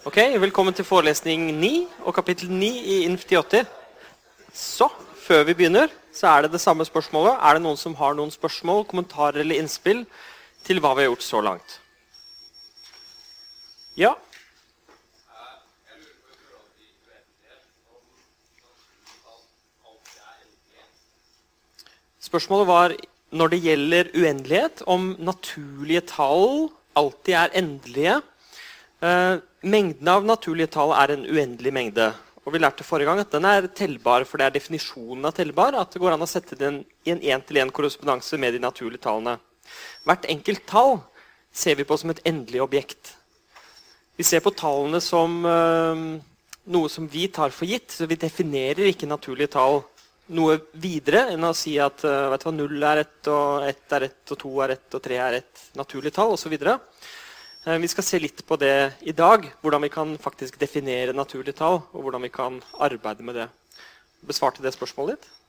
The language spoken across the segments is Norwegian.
Ok, Velkommen til forelesning 9 og kapittel 9 i Inf 80. Så, før vi begynner, så er det det samme spørsmålet. Er det noen som har noen spørsmål, kommentarer eller innspill til hva vi har gjort så langt? Ja? Spørsmålet var når det gjelder uendelighet, om naturlige tall alltid er endelige. Eh, mengden av naturlige tall er en uendelig mengde. Og vi lærte forrige gang at den er tellbar, for det er definisjonen av tellbar. At det går an å sette den i en én-til-én-korrespondanse med de naturlige tallene. Hvert enkelt tall ser vi på som et endelig objekt. Vi ser på tallene som øh, noe som vi tar for gitt. så Vi definerer ikke naturlige tall noe videre enn å si at uh, vet du hva, 0 er ett, og 1 er ett, og 2 er ett, og 3 er ett naturlig tall osv. Uh, vi skal se litt på det i dag, hvordan vi kan faktisk definere naturlige tall, og hvordan vi kan arbeide med det. Besvarte det spørsmålet ditt?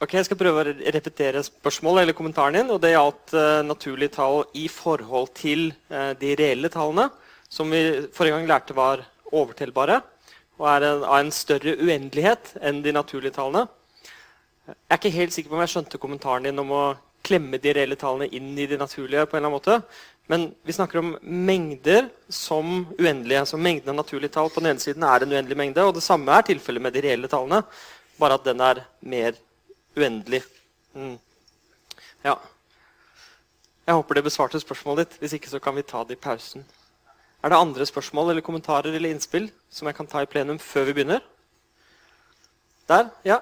Ok, Jeg skal prøve å repetere spørsmålet eller kommentaren din. og Det gjaldt uh, naturlige tall i forhold til uh, de reelle tallene, som vi forrige gang lærte var overtellbare og er en, av en større uendelighet enn de naturlige tallene. Jeg er ikke helt sikker på om jeg skjønte kommentaren din om å klemme de reelle tallene inn i de naturlige. på en eller annen måte. Men vi snakker om mengder som uendelige. Så mengden av naturlige tall på den ene siden er en uendelig mengde. Og det samme er tilfellet med de reelle tallene, bare at den er mer uendelig. Mm. Ja. Jeg håper det besvarte spørsmålet ditt. Hvis ikke så kan vi ta det i pausen. Er det andre spørsmål eller kommentarer eller innspill som jeg kan ta i plenum før vi begynner? Der? Ja.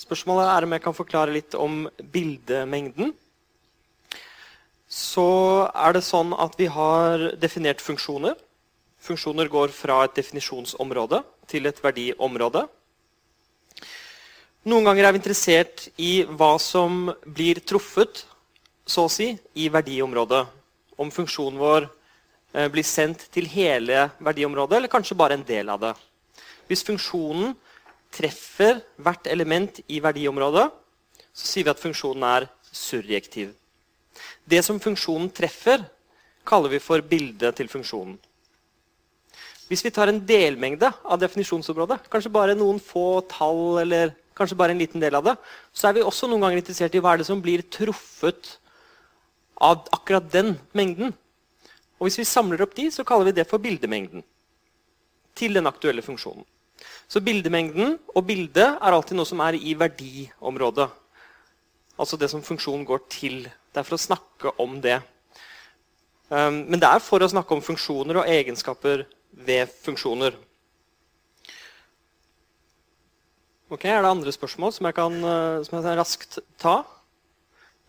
Spørsmålet er om jeg kan forklare litt om bildemengden. Så er det sånn at vi har definert funksjoner. Funksjoner går fra et definisjonsområde til et verdiområde. Noen ganger er vi interessert i hva som blir truffet så å si, i verdiområdet. Om funksjonen vår eh, blir sendt til hele verdiområdet, eller kanskje bare en del av det. Hvis funksjonen treffer hvert element i verdiområdet, så sier vi at funksjonen er surjektiv. Det som funksjonen treffer, kaller vi for bildet til funksjonen. Hvis vi tar en delmengde av definisjonsområdet, kanskje bare noen få tall eller kanskje bare en liten del av det, så er vi også noen ganger interessert i hva er det som blir truffet av akkurat den mengden. Og Hvis vi samler opp de, så kaller vi det for bildemengden til den aktuelle funksjonen. Så bildemengden og bildet er alltid noe som er i verdiområdet. Altså det som funksjonen går til. Det er for å snakke om det. Um, men det er for å snakke om funksjoner og egenskaper ved funksjoner. Ok, Er det andre spørsmål som jeg kan, eh, som jeg kan raskt ta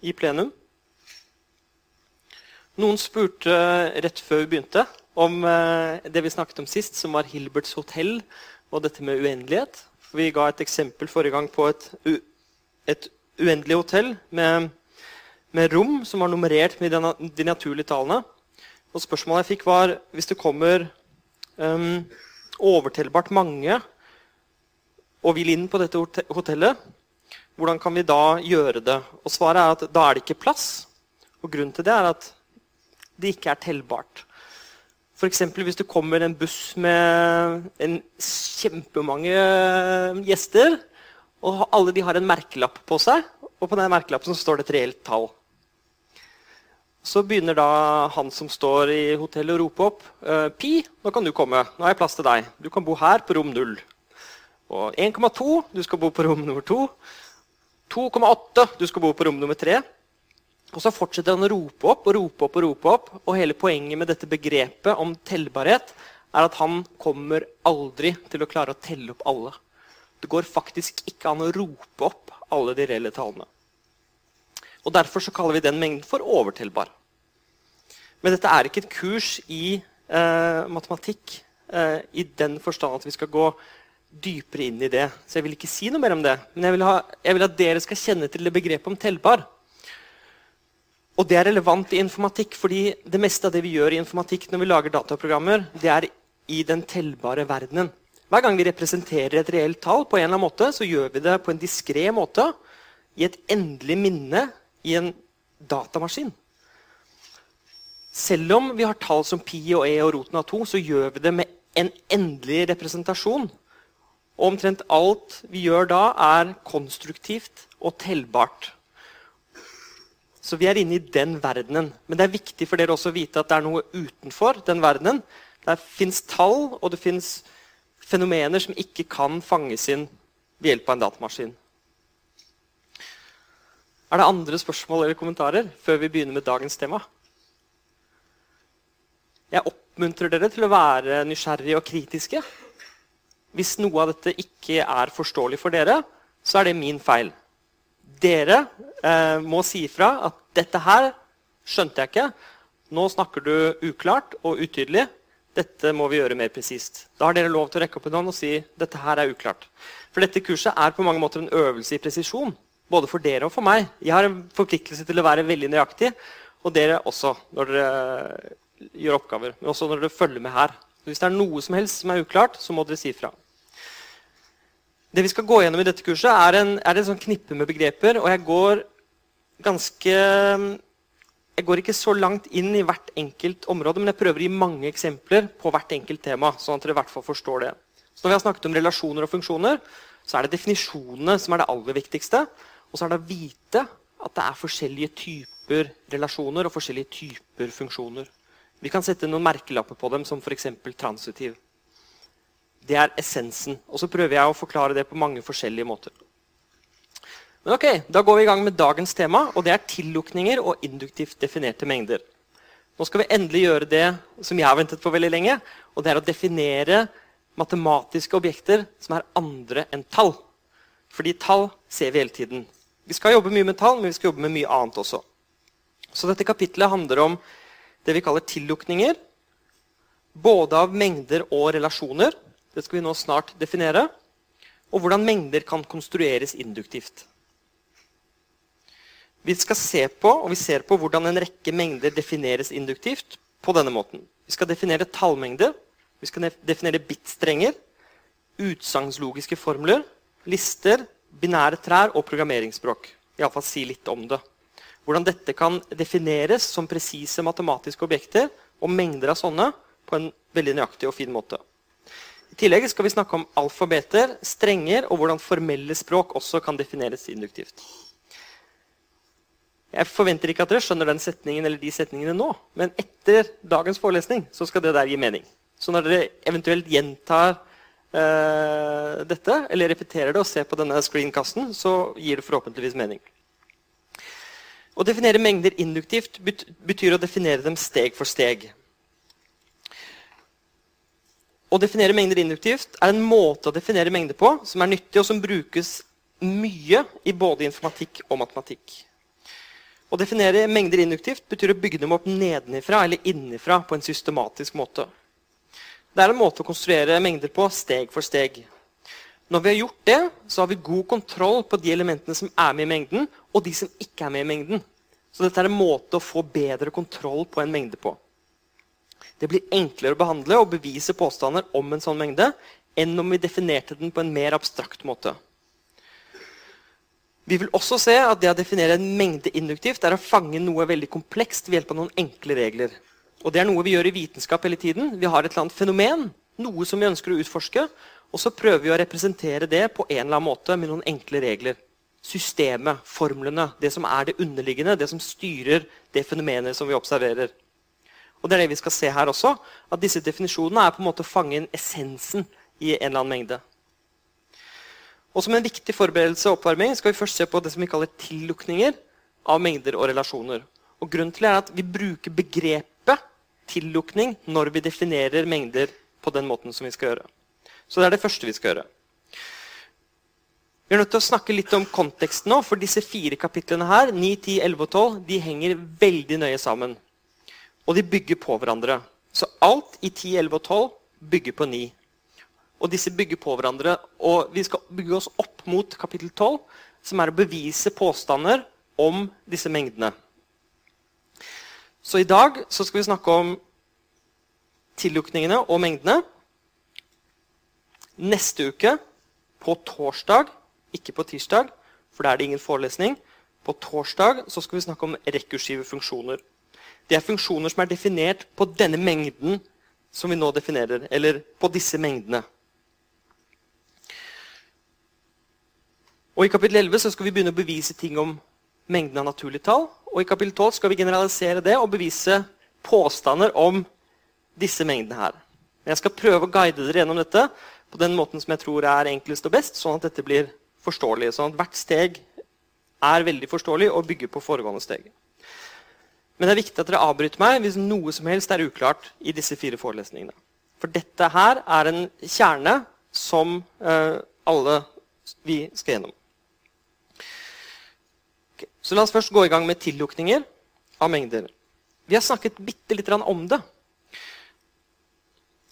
i plenum? Noen spurte rett før vi begynte om eh, det vi snakket om sist, som var Hilberts hotell og dette med uendelighet. Vi ga et eksempel forrige gang på et, et uendelig hotell med, med, rom som var nummerert med de naturlige tallene. Og spørsmålet jeg fikk, var hvis det kommer um, overtellbart mange og vil inn på dette hotellet, hvordan kan vi da gjøre det? Og Svaret er at da er det ikke plass. Og Grunnen til det er at det ikke er tellbart. F.eks. hvis det kommer en buss med en kjempemange gjester, og alle de har en merkelapp på seg, og på den merkelappen står det et reelt tall. Så begynner da han som står i hotellet, å rope opp. «Eh, Pi, nå kan du komme. Nå har jeg plass til deg. Du kan bo her på rom 0. Og 1,2 du skal bo på rom nummer 2. 2,8 du skal bo på rom nummer 3. Og så fortsetter han å rope opp og rope opp. Og rope opp. Og hele poenget med dette begrepet om tellbarhet er at han kommer aldri til å klare å telle opp alle. Det går faktisk ikke an å rope opp alle de reelle tallene. Og Derfor så kaller vi den mengden for overtellbar. Men dette er ikke et kurs i eh, matematikk eh, i den forstand at vi skal gå dypere inn i det. Så jeg vil ikke si noe mer om det. Men jeg vil, ha, jeg vil at dere skal kjenne til det begrepet om tellbar. Og det er relevant i informatikk, fordi det meste av det vi gjør i informatikk når vi lager dataprogrammer, det er i den tellbare verdenen. Hver gang vi representerer et reelt tall, på en eller annen måte, så gjør vi det på en diskré måte. I et endelig minne i en datamaskin. Selv om vi har tall som pi og e og roten av to, så gjør vi det med en endelig representasjon. Og omtrent alt vi gjør da, er konstruktivt og tellbart. Så vi er inne i den verdenen. Men det er viktig for dere også å vite at det er noe utenfor den verdenen. Det fins tall, og det fins fenomener som ikke kan fanges inn ved hjelp av en datamaskin. Er det andre spørsmål eller kommentarer før vi begynner med dagens tema? Jeg oppmuntrer dere til å være nysgjerrige og kritiske. Hvis noe av dette ikke er forståelig for dere, så er det min feil. Dere eh, må si ifra at 'dette her skjønte jeg ikke'. Nå snakker du uklart og utydelig. Dette må vi gjøre mer presist. Da har dere lov til å rekke opp en hånd og si dette her er uklart. For dette kurset er på mange måter en øvelse i presisjon. Både for dere og for meg. Jeg har en forpliktelse til å være veldig nøyaktig. Og dere også når dere gjør oppgaver. Men også når dere følger med her. Så hvis det er noe som helst som er uklart, så må dere si fra. Det vi skal gå gjennom i dette kurset, er en, er en sånn knippe med begreper. Og jeg går ganske jeg går ikke så langt inn i hvert enkelt område, men jeg prøver å gi mange eksempler på hvert enkelt tema. sånn at dere i hvert fall forstår det. Så når vi har snakket om relasjoner og funksjoner, så er det definisjonene som er det aller viktigste. Og så er det å vite at det er forskjellige typer relasjoner og forskjellige typer funksjoner. Vi kan sette noen merkelapper på dem, som f.eks. transitiv. Det er essensen. Og så prøver jeg å forklare det på mange forskjellige måter. Men ok, Da går vi i gang med dagens tema, og det er tillukninger og induktivt definerte mengder. Nå skal vi endelig gjøre det som jeg har ventet på veldig lenge. og Det er å definere matematiske objekter som er andre enn tall. Fordi tall ser vi hele tiden. Vi skal jobbe mye med tall, men vi skal jobbe med mye annet også. Så dette kapitlet handler om det vi kaller tillukninger. Både av mengder og relasjoner. Det skal vi nå snart definere. Og hvordan mengder kan konstrueres induktivt. Vi skal se på, og vi ser på hvordan en rekke mengder defineres induktivt på denne måten. Vi skal definere tallmengder, vi skal definere bitstrenger, utsagnslogiske formler, lister, binære trær og programmeringsspråk. Iallfall si litt om det. Hvordan dette kan defineres som presise matematiske objekter og mengder av sånne på en veldig nøyaktig og fin måte. I tillegg skal vi snakke om alfabeter, strenger og hvordan formelle språk også kan defineres induktivt. Jeg forventer ikke at dere skjønner den setningen eller de setningene nå, men etter dagens forelesning så skal det der gi mening. Så når dere eventuelt gjentar uh, dette, eller repeterer det og ser på denne screenkasten, så gir det forhåpentligvis mening. Å definere mengder induktivt betyr å definere dem steg for steg. Å definere mengder induktivt er en måte å definere mengder på som er nyttig, og som brukes mye i både informatikk og matematikk. Å definere mengder induktivt betyr å bygge dem opp nedenifra eller innifra på en systematisk måte. Det er en måte å konstruere mengder på steg for steg. Når vi har gjort det, så har vi god kontroll på de elementene som er med i mengden, og de som ikke er med i mengden. Så dette er en måte å få bedre kontroll på en mengde på. Det blir enklere å behandle og bevise påstander om en sånn mengde enn om vi definerte den på en mer abstrakt måte. Vi vil også se at det å definere en mengde induktivt er å fange noe veldig komplekst ved hjelp av noen enkle regler. Og Det er noe vi gjør i vitenskap hele tiden. Vi har et eller annet fenomen, noe som vi ønsker å utforske, og så prøver vi å representere det på en eller annen måte med noen enkle regler. Systemet, formlene, det som er det underliggende, det som styrer det fenomenet som vi observerer. Og det er det vi skal se her også, at Disse definisjonene er på en måte å fange inn essensen i en eller annen mengde. Og Som en viktig forberedelse og oppvarming skal vi først se på det som vi kaller tillukninger av mengder og relasjoner. Og Grunnen til det er at vi bruker begrepet tillukning når vi definerer mengder på den måten som vi skal gjøre. Så det er det første vi skal gjøre. Vi er nødt til å snakke litt om konteksten nå, for disse fire kapitlene her, 9, 10, 11 og 12, de henger veldig nøye sammen. Og de bygger på hverandre. Så alt i 10, 11 og 12 bygger på 9. Og disse bygger på hverandre. Og vi skal bygge oss opp mot kapittel 12, som er å bevise påstander om disse mengdene. Så i dag så skal vi snakke om tillukningene og mengdene. Neste uke, på torsdag, ikke på tirsdag, for da er det ingen forelesning, på torsdag så skal vi snakke om rekursive funksjoner. Det er funksjoner som er definert på denne mengden som vi nå definerer, eller på disse mengdene. Og I kapittel 11 så skal vi begynne å bevise ting om mengden av naturlige tall. Og i kapittel 12 skal vi generalisere det og bevise påstander om disse mengdene her. Jeg skal prøve å guide dere gjennom dette på den måten som jeg tror er enklest og best, sånn at dette blir forståelig. Sånn at hvert steg er veldig forståelig og bygger på foregående steg. Men det er viktig at dere avbryter meg hvis noe som helst er uklart i disse fire forelesningene. For dette her er en kjerne som uh, alle vi skal gjennom. Så la oss først gå i gang med tillukninger av mengder. Vi har snakket bitte litt om det.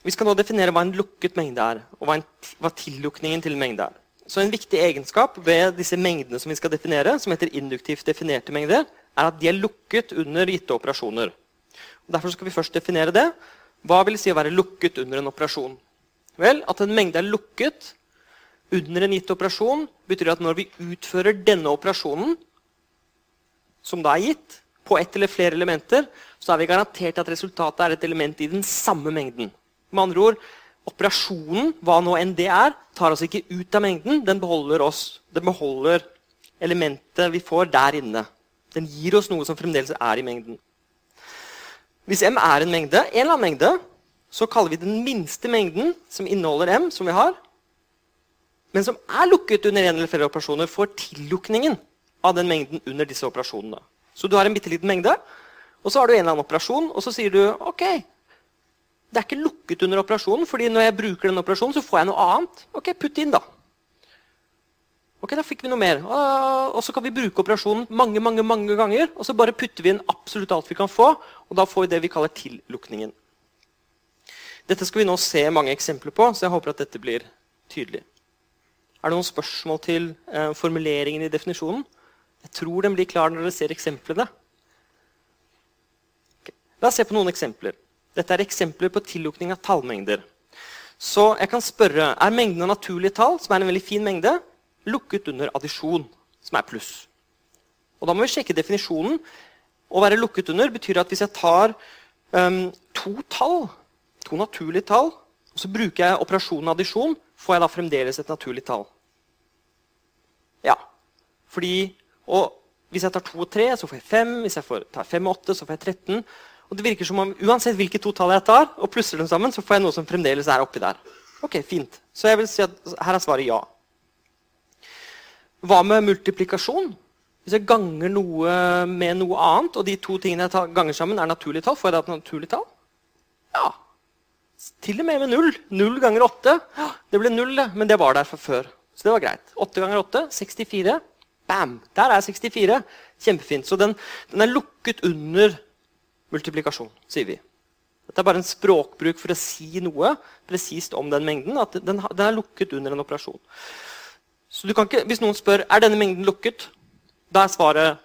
Vi skal nå definere hva en lukket mengde er, og hva, en, hva tillukningen til en mengde er. Så En viktig egenskap ved disse mengdene som vi skal definere, som heter induktivt definerte mengder, er at de er lukket under gitte operasjoner. Og derfor skal vi først definere det. Hva vil det si å være lukket under en operasjon? Vel, At en mengde er lukket under en gitt operasjon, betyr at når vi utfører denne operasjonen, som da er gitt, på ett eller flere elementer, så er vi garantert at resultatet er et element i den samme mengden. Med andre ord, Operasjonen, hva nå enn det er, tar oss ikke ut av mengden. Den beholder oss. Den beholder elementet vi får der inne. Den gir oss noe som fremdeles er i mengden. Hvis M er en mengde, en eller annen mengde, så kaller vi den minste mengden som inneholder M, som vi har, men som er lukket under en eller flere operasjoner, for tillukningen av den mengden under disse operasjonene. Så du har en bitte liten mengde, og så har du en eller annen operasjon, og så sier du ok, det er ikke lukket under operasjonen, fordi når jeg bruker den operasjonen, så får jeg noe annet. Ok, putt inn, da. Ok, Da fikk vi noe mer. Og så kan vi bruke operasjonen mange mange, mange ganger. Og så bare putter vi inn absolutt alt vi kan få, og da får vi det vi kaller tillukningen. Dette skal vi nå se mange eksempler på, så jeg håper at dette blir tydelig. Er det noen spørsmål til eh, formuleringen i definisjonen? Jeg tror den blir klar når dere ser eksemplene. Okay. La oss se på noen eksempler. Dette er eksempler på tillukning av tallmengder. Så jeg kan spørre er mengden av naturlige tall, som er en veldig fin mengde, lukket under addisjon, som er pluss. Og Da må vi sjekke definisjonen. Å være lukket under betyr at hvis jeg tar um, to tall, to naturlige tall, og så bruker jeg operasjonen addisjon, får jeg da fremdeles et naturlig tall. Ja. Fordi, og Hvis jeg tar to og tre, så får jeg fem. Hvis jeg tar fem og åtte, så får jeg 13. Og det virker som om Uansett hvilke to tall jeg tar, og plusser dem sammen, så får jeg noe som fremdeles er oppi der. Ok, fint. Så jeg vil si at her er svaret ja. Hva med multiplikasjon? Hvis jeg ganger noe med noe annet, og de to tingene jeg ganger sammen, er naturlige tall, får jeg da et naturlig tall? Ja. Til og med med null. Null ganger åtte. Det ble null. Men det var der fra før. Så det var greit. Åtte ganger åtte 64. Bam! Der er 64. Kjempefint. Så den, den er lukket under multiplikasjon, sier vi. Dette er bare en språkbruk for å si noe presist om den mengden. at den, den, er lukket under en operasjon. Så ikke, Hvis noen spør er denne mengden lukket, da er svaret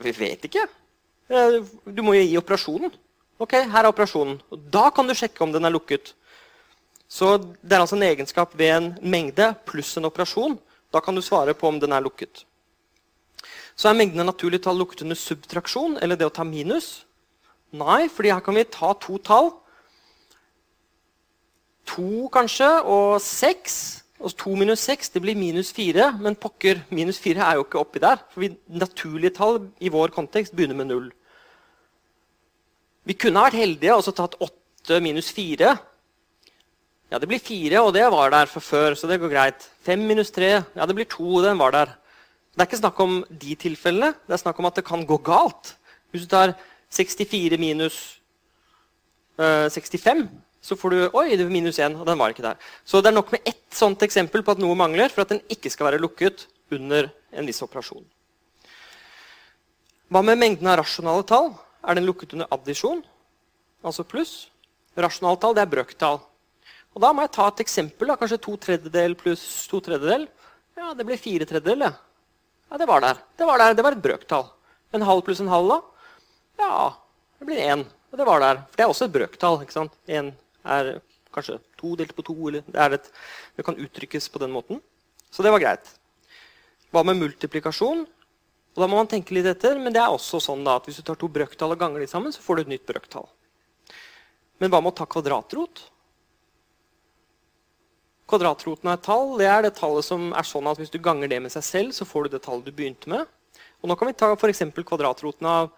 vi vet ikke. Eh, du må jo gi operasjonen. Ok, her er operasjonen. Og da kan du sjekke om den er lukket. Så Det er altså en egenskap ved en mengde pluss en operasjon. Da kan du svare på om den er lukket. Så er mengden av naturlige tall lukket subtraksjon, eller det å ta minus. Nei, fordi her kan vi ta to tall. To kanskje, og seks. Og to minus seks det blir minus fire. Men pokker, minus fire er jo ikke oppi der. For vi, naturlige tall i vår kontekst begynner med null. Vi kunne vært heldige og tatt åtte minus fire. Ja, det blir fire, og det var der fra før, så det går greit. Fem minus tre, ja, det blir to, den var der. Det er ikke snakk om de tilfellene. Det er snakk om at det kan gå galt. Hvis du tar 64 minus uh, eh, 65, så får du Oi, det var minus 1, og den var ikke der. Så det er nok med ett sånt eksempel på at noe mangler, for at den ikke skal være lukket under en viss operasjon. Hva med mengden av rasjonale tall? Er den lukket under addisjon, altså pluss? Rasjonale tall det er brøktall. Og Da må jeg ta et eksempel. Da. Kanskje to tredjedel pluss to tredjedel. Ja, Det blir fire tredjedel. Ja. Ja, det var der. Det var der. Det var et brøktall. En halv pluss en halv, da? Ja, det blir én. Og det var der. For det er også et brøktall. ikke sant? Én er kanskje to delt på to. eller det, et, det kan uttrykkes på den måten. Så det var greit. Hva med multiplikasjon? Og da må man tenke litt etter, men det er også sånn da, at hvis du tar to brøktall og ganger de sammen, så får du et nytt brøktall. Men hva med å ta kvadratrot? Kvadratroten av et tall det er det tallet som er sånn at hvis du ganger det med seg selv, så får du det tallet du begynte med. Og nå kan vi ta for kvadratroten av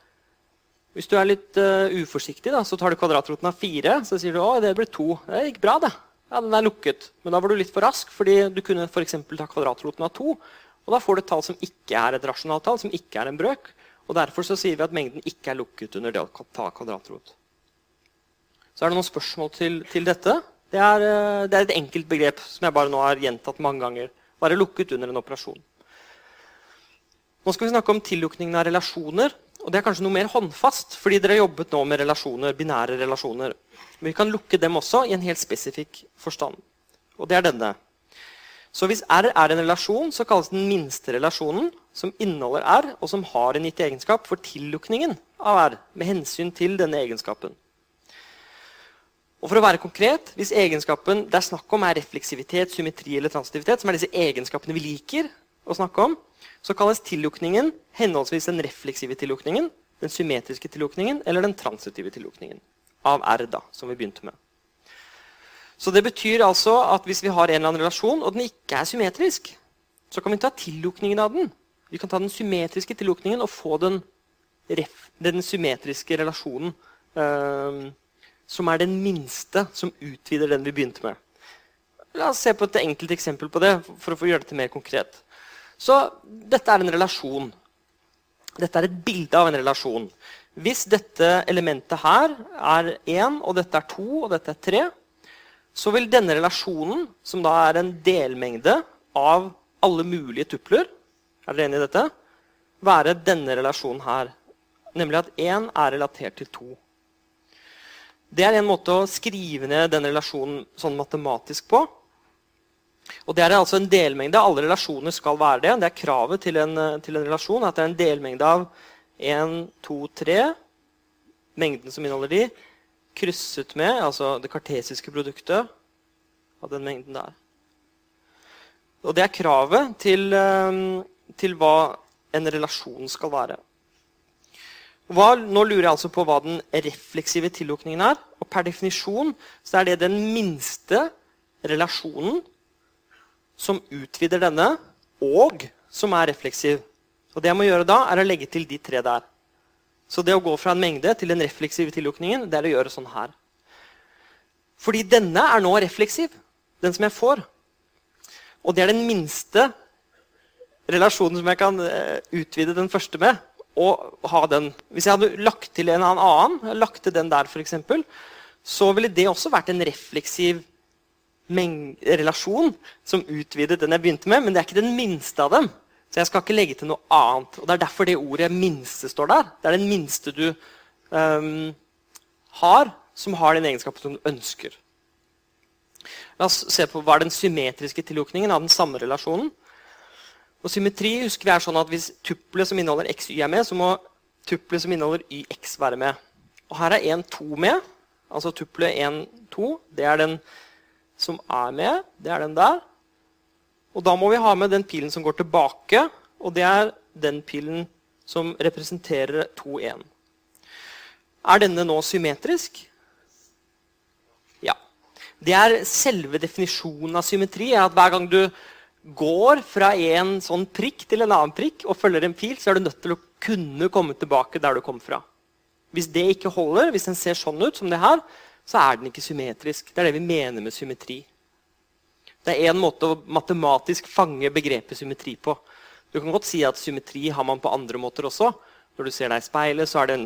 Hvis du er litt uh, uforsiktig, da, så tar du kvadratroten av fire. Så sier du å, det ble to. Det gikk bra, det. Ja, Den er lukket. Men da var du litt for rask, fordi du kunne for ta kvadratroten av to. Og da får du et tall som ikke er et rasjonalt tall, som ikke er en brøk. Og Derfor så sier vi at mengden ikke er lukket under det å ta kvadratrot. Så er det noen spørsmål til, til dette. Det er, eh, det er, et enkelt begrep som jeg bare nå har gjentatt mange ganger. Bare lukket under en operasjon. Nå skal vi snakke om tillukningen av relasjoner. og Det er kanskje noe mer håndfast, fordi dere har jobbet nå med relasjoner, binære relasjoner. Men vi kan lukke dem også i en helt spesifikk forstand. Og det er denne. Så hvis R er en relasjon, så kalles den minste relasjonen, som inneholder R, og som har en gitt egenskap, for tillukningen av R med hensyn til denne egenskapen. Og for å være konkret, Hvis egenskapen det er snakk om er refleksivitet, symmetri eller transitivitet, som er disse egenskapene vi liker å snakke om, så kalles tillukningen henholdsvis den refleksive tillukningen, den symmetriske tillukningen eller den transitive tillukningen av R, da, som vi begynte med. Så det betyr altså at hvis vi har en eller annen relasjon, og den ikke er symmetrisk, så kan vi ta tillukningen av den. Vi kan ta den symmetriske tillukningen og få den, den symmetriske relasjonen. Øh, som er den minste som utvider den vi begynte med. La oss se på et enkelt eksempel på det for å få gjøre dette mer konkret. Så dette er en relasjon. Dette er et bilde av en relasjon. Hvis dette elementet her er 1, og dette er 2, og dette er 3, så vil denne relasjonen, som da er en delmengde av alle mulige tupler, er dere enig i dette, være denne relasjonen her. Nemlig at 1 er relatert til 2. Det er en måte å skrive ned den relasjonen sånn matematisk på. Og Det er altså en delmengde. Alle relasjoner skal være det. Det er kravet til en, til en relasjon. At det er en delmengde av 1, 2, 3, mengden som inneholder de, krysset med altså det kartesiske produktet av den mengden der. Og det er kravet til, eh, til hva en relasjon skal være. Hva, nå lurer jeg altså på hva den refleksive tillukningen er. Og per definisjon så er det den minste relasjonen som utvider denne, og som er refleksiv. Og det jeg må gjøre da, er å legge til de tre der. Så det å gå fra en mengde til den refleksive tillukningen, det er å gjøre sånn her. Fordi denne er nå refleksiv, den som jeg får. Og det er den minste relasjonen som jeg kan eh, utvide den første med å ha den. Hvis jeg hadde lagt til en annen, lagt til den der f.eks., så ville det også vært en refleksiv relasjon som utvidet den jeg begynte med, men det er ikke den minste av dem. Så jeg skal ikke legge til noe annet. Og Det er derfor det ordet 'minste' står der. Det er den minste du um, har, som har den egenskapen som du ønsker. La oss se på hva er den symmetriske tillukningen av den samme relasjonen. Og Symmetri husker vi er sånn at hvis tuppelet som inneholder x y er med, så må tuppelet som inneholder yx være med. Og her er 1, 2 med. Altså tuppelet 1, 2. Det er den som er med. Det er den der. Og da må vi ha med den pilen som går tilbake, og det er den pilen som representerer 2, 1. Er denne nå symmetrisk? Ja. Det er selve definisjonen av symmetri. at Hver gang du går fra en sånn prikk til en annen prikk og følger en pil, så er du nødt til å kunne komme tilbake der du kom fra. Hvis det ikke holder, hvis den ser sånn ut som det her, så er den ikke symmetrisk. Det er det vi mener med symmetri. Det er én måte å matematisk fange begrepet symmetri på. Du kan godt si at symmetri har man på andre måter også. Når du ser deg i speilet, så er det en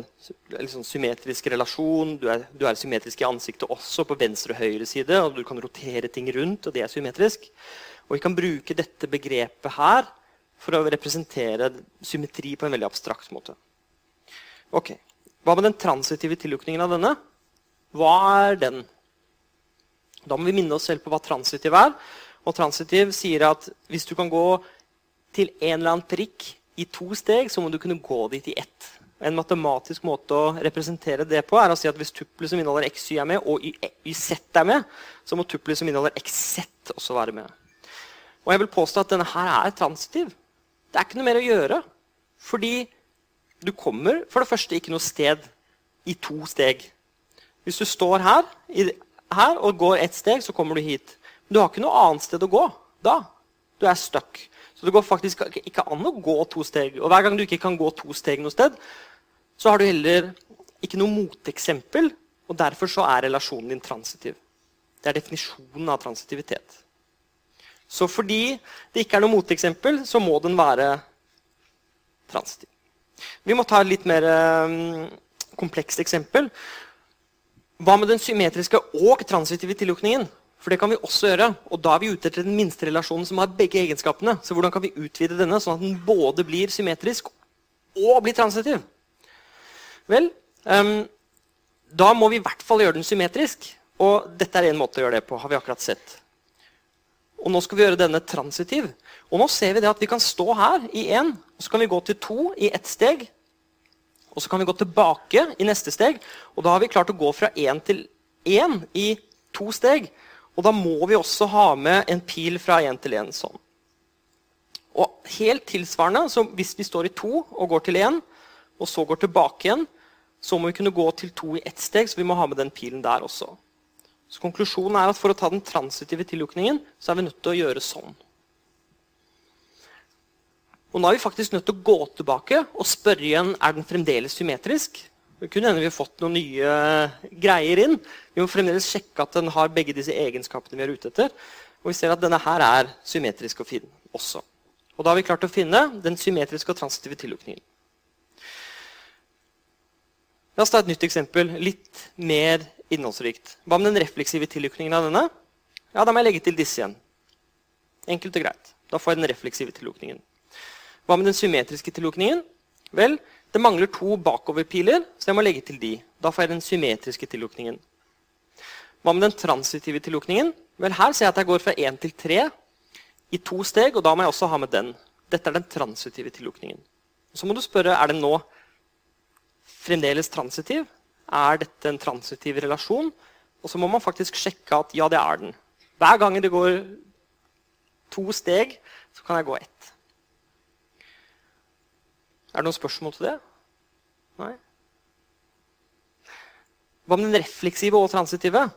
liksom, symmetrisk relasjon. Du er, du er, symmetrisk i ansiktet også, på venstre og høyre side. og Du kan rotere ting rundt, og det er symmetrisk. Og vi kan bruke dette begrepet her for å representere symmetri på en veldig abstrakt måte. Ok, Hva med den transitive tillukningen av denne? Hva er den? Da må vi minne oss selv på hva transitiv er. Og transitiv sier at hvis du kan gå til en eller annen prikk i to steg, så må du kunne gå dit i ett. En matematisk måte å representere det på er å si at hvis tuppelet som inneholder xy er med, og yz er med, så må tuppelet som inneholder xz også være med. Og jeg vil påstå at denne her er transitiv. Det er ikke noe mer å gjøre. Fordi du kommer for det første ikke noe sted i to steg. Hvis du står her, i, her og går ett steg, så kommer du hit. Men du har ikke noe annet sted å gå da. Du er stuck. Så det går faktisk ikke an å gå to steg. Og hver gang du ikke kan gå to steg noe sted, så har du heller ikke noe moteksempel, og derfor så er relasjonen din transitiv. Det er definisjonen av transitivitet. Så fordi det ikke er noe moteksempel, så må den være transitiv. Vi må ta et litt mer um, komplekst eksempel. Hva med den symmetriske og transitive tillukningen? For det kan vi også gjøre. Og da er vi ute etter den minste relasjonen som har begge egenskapene. Så hvordan kan vi utvide denne sånn at den både blir symmetrisk og blir transitiv? Vel, um, da må vi i hvert fall gjøre den symmetrisk. Og dette er en måte å gjøre det på. har vi akkurat sett. Og nå skal vi gjøre denne transitiv. Og nå ser vi det at vi kan stå her i én, og så kan vi gå til to i ett steg. Og så kan vi gå tilbake i neste steg. Og da har vi klart å gå fra én til én i to steg. Og da må vi også ha med en pil fra én til én sånn. Og helt tilsvarende, så hvis vi står i to og går til én, og så går tilbake igjen, så må vi kunne gå til to i ett steg, så vi må ha med den pilen der også. Så konklusjonen er at For å ta den transitive tillukningen så er vi nødt til å gjøre sånn. Og Nå er vi faktisk nødt til å gå tilbake og spørre igjen er den fremdeles symmetrisk. Det kunne hende vi har fått noen nye greier inn. Vi må fremdeles sjekke at den har begge disse egenskapene vi er ute etter. Og vi ser at denne her er symmetrisk å finne også. Og da har vi klart å finne den symmetriske og transitive tillukningen. La oss ta et nytt eksempel. Litt mer innholdsrikt. Hva med den refleksive tillukningen av denne? Ja, Da må jeg legge til disse igjen. Enkelt og greit. Da får jeg den refleksive tillukningen. Hva med den symmetriske tillukningen? Vel, det mangler to bakoverpiler, så jeg må legge til de. Da får jeg den symmetriske tillukningen. Hva med den transitive tillukningen? Vel, Her ser jeg at jeg går fra 1 til 3 i to steg, og da må jeg også ha med den. Dette er den transitive tillukningen. Så må du spørre er den nå fremdeles transitiv, er dette en transitiv relasjon? Og så må man faktisk sjekke at ja, det er den. Hver gang det går to steg, så kan jeg gå ett. Er det noen spørsmål til det? Nei? Hva med den refleksive og transitive?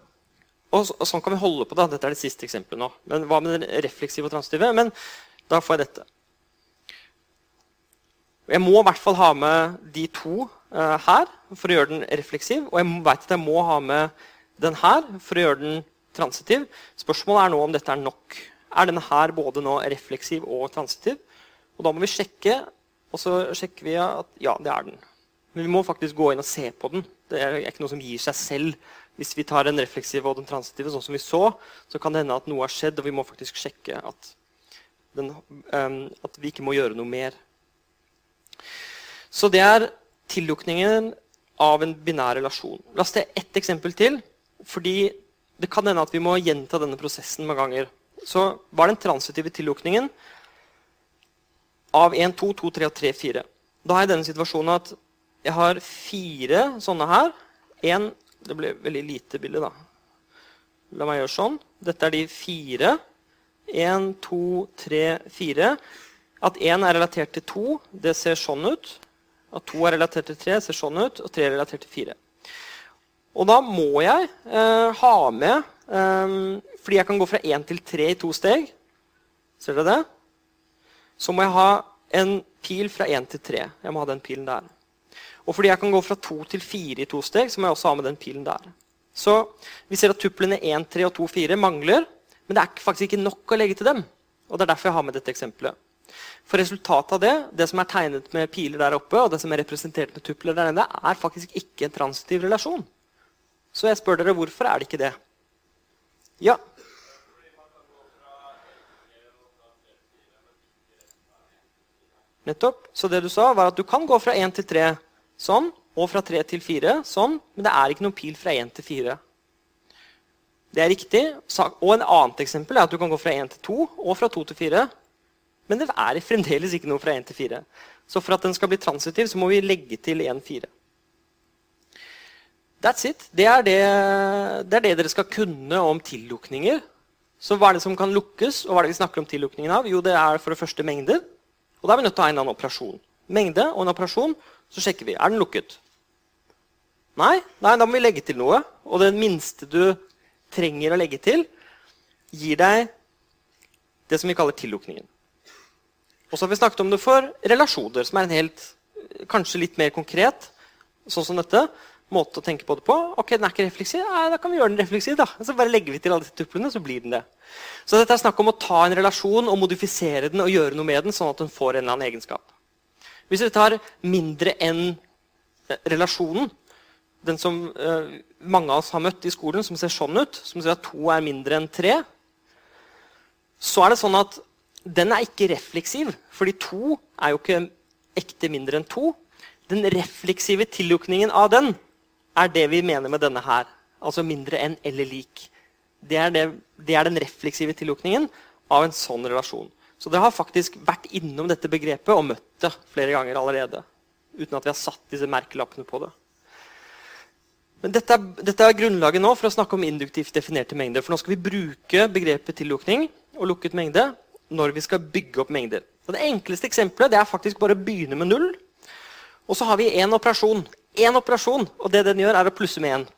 Og, så, og sånn kan vi holde på. da. Dette er det siste eksempelet nå. Men hva med den refleksive og transitive? Men da får jeg dette. Jeg må i hvert fall ha med de to uh, her for å gjøre den refleksiv. Og jeg vet at jeg må ha med den her for å gjøre den transitiv. Spørsmålet er nå om dette er nok. Er denne her både nå refleksiv og transitiv? Og da må vi sjekke, og så sjekker vi at ja, det er den. Men vi må faktisk gå inn og se på den. Det er ikke noe som gir seg selv. Hvis vi tar den refleksive og den transitive, sånn som vi så, så kan det hende at noe har skjedd, og vi må faktisk sjekke at, den, um, at vi ikke må gjøre noe mer. Så det er tillukningen av en binær relasjon. La oss ta ett eksempel til. fordi det kan hende at vi må gjenta denne prosessen mange ganger. Så var den transitive tillukningen av 1, 2, 2, 3 og 3, 4. Da har jeg denne situasjonen at jeg har fire sånne her. En, det ble veldig lite bilde, da. La meg gjøre sånn. Dette er de fire. 1, 2, 3, 4. At én er relatert til to, det ser sånn ut. At to er relatert til tre, ser sånn ut. Og tre er relatert til fire. Og da må jeg eh, ha med eh, Fordi jeg kan gå fra én til tre i to steg. Ser dere det? Så må jeg ha en pil fra én til tre. Jeg må ha den pilen der. Og fordi jeg kan gå fra to til fire i to steg, så må jeg også ha med den pilen der. Så vi ser at tuplene 1, 3 og 2, 4 mangler. Men det er faktisk ikke nok å legge til dem. Og det er derfor jeg har med dette eksempelet. For resultatet av det, det som er tegnet med piler der oppe, og det som er representert med tupler der nede, er faktisk ikke en transitiv relasjon. Så jeg spør dere, hvorfor er det ikke det? Ja? Nettopp. Så det du sa, var at du kan gå fra 1 til 3 sånn, og fra 3 til 4 sånn, men det er ikke noen pil fra 1 til 4. Det er riktig. Og en annet eksempel er at du kan gå fra 1 til 2 og fra 2 til 4. Men det er fremdeles ikke noe fra 1 til 4. Så for at den skal bli transitiv, så må vi legge til 1, 4. That's it. Det er det, det er det, dere skal kunne om tillukninger. Så hva er det som kan lukkes, og hva er det vi snakker om tillukningen av? Jo, det er for det første mengder. Og da er vi nødt til å ha en annen operasjon. Mengde og en operasjon, så sjekker vi. Er den lukket? Nei, nei, da må vi legge til noe. Og det minste du trenger å legge til, gir deg det som vi kaller tillukningen. Og så har vi snakket om det for relasjoner, som er en helt, kanskje litt mer konkret, sånn som dette, måte å tenke på det på. Ok, den er ikke refleksiv. Nei, da kan vi gjøre den refleksiv. da. Så bare legger vi til alle disse tuplene, så blir den det. Så dette er snakk om å ta en relasjon og modifisere den og gjøre noe med den, sånn at den får en eller annen egenskap. Hvis vi tar mindre enn eh, relasjonen, den som uh, mange av oss har møtt i skolen, som ser sånn ut, som sier at to er mindre enn tre, så er det sånn at den er ikke refleksiv, fordi to er jo ikke ekte mindre enn to. Den refleksive tillukningen av den er det vi mener med denne her. Altså mindre enn eller lik. Det er, det, det er den refleksive tillukningen av en sånn relasjon. Så dere har faktisk vært innom dette begrepet og møtt det flere ganger allerede. Uten at vi har satt disse merkelappene på det. Men dette er, dette er, grunnlaget nå for å snakke om induktivt definerte mengder. For nå skal vi bruke begrepet tillukning og lukket mengde når vi skal bygge opp mengder. Og det enkleste eksempelet det er faktisk bare å begynne med null. Og så har vi én operasjon. Én operasjon, og det den gjør, er å plusse med én.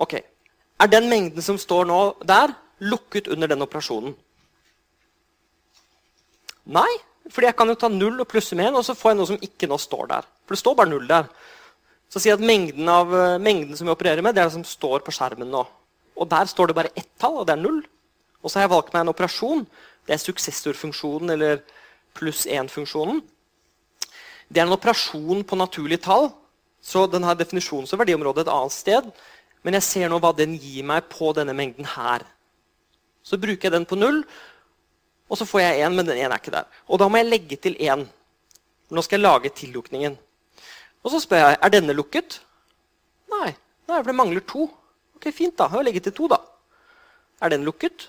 Ok. Er den mengden som står nå der, lukket under den operasjonen? Nei, fordi jeg kan jo ta null og plusse med én, og så får jeg noe som ikke nå står der. For det står bare null der. Så si at mengden, av, eh, mengden som vi opererer med, det er det som står på skjermen nå. Og der står det bare ett tall, og det er null. Og så har jeg valgt meg en operasjon. Det er suksessorfunksjonen, eller pluss én-funksjonen. Det er en operasjon på naturlige tall, så den har definisjons- og verdiområdet et annet sted. Men jeg ser nå hva den gir meg på denne mengden her. Så bruker jeg den på null, og så får jeg én, men den én er ikke der. Og da må jeg legge til én. Nå skal jeg lage tillukningen. Og så spør jeg er denne lukket. Nei, nei for det mangler to. Ok, Fint, da. Jeg legger til to, da. Er den lukket?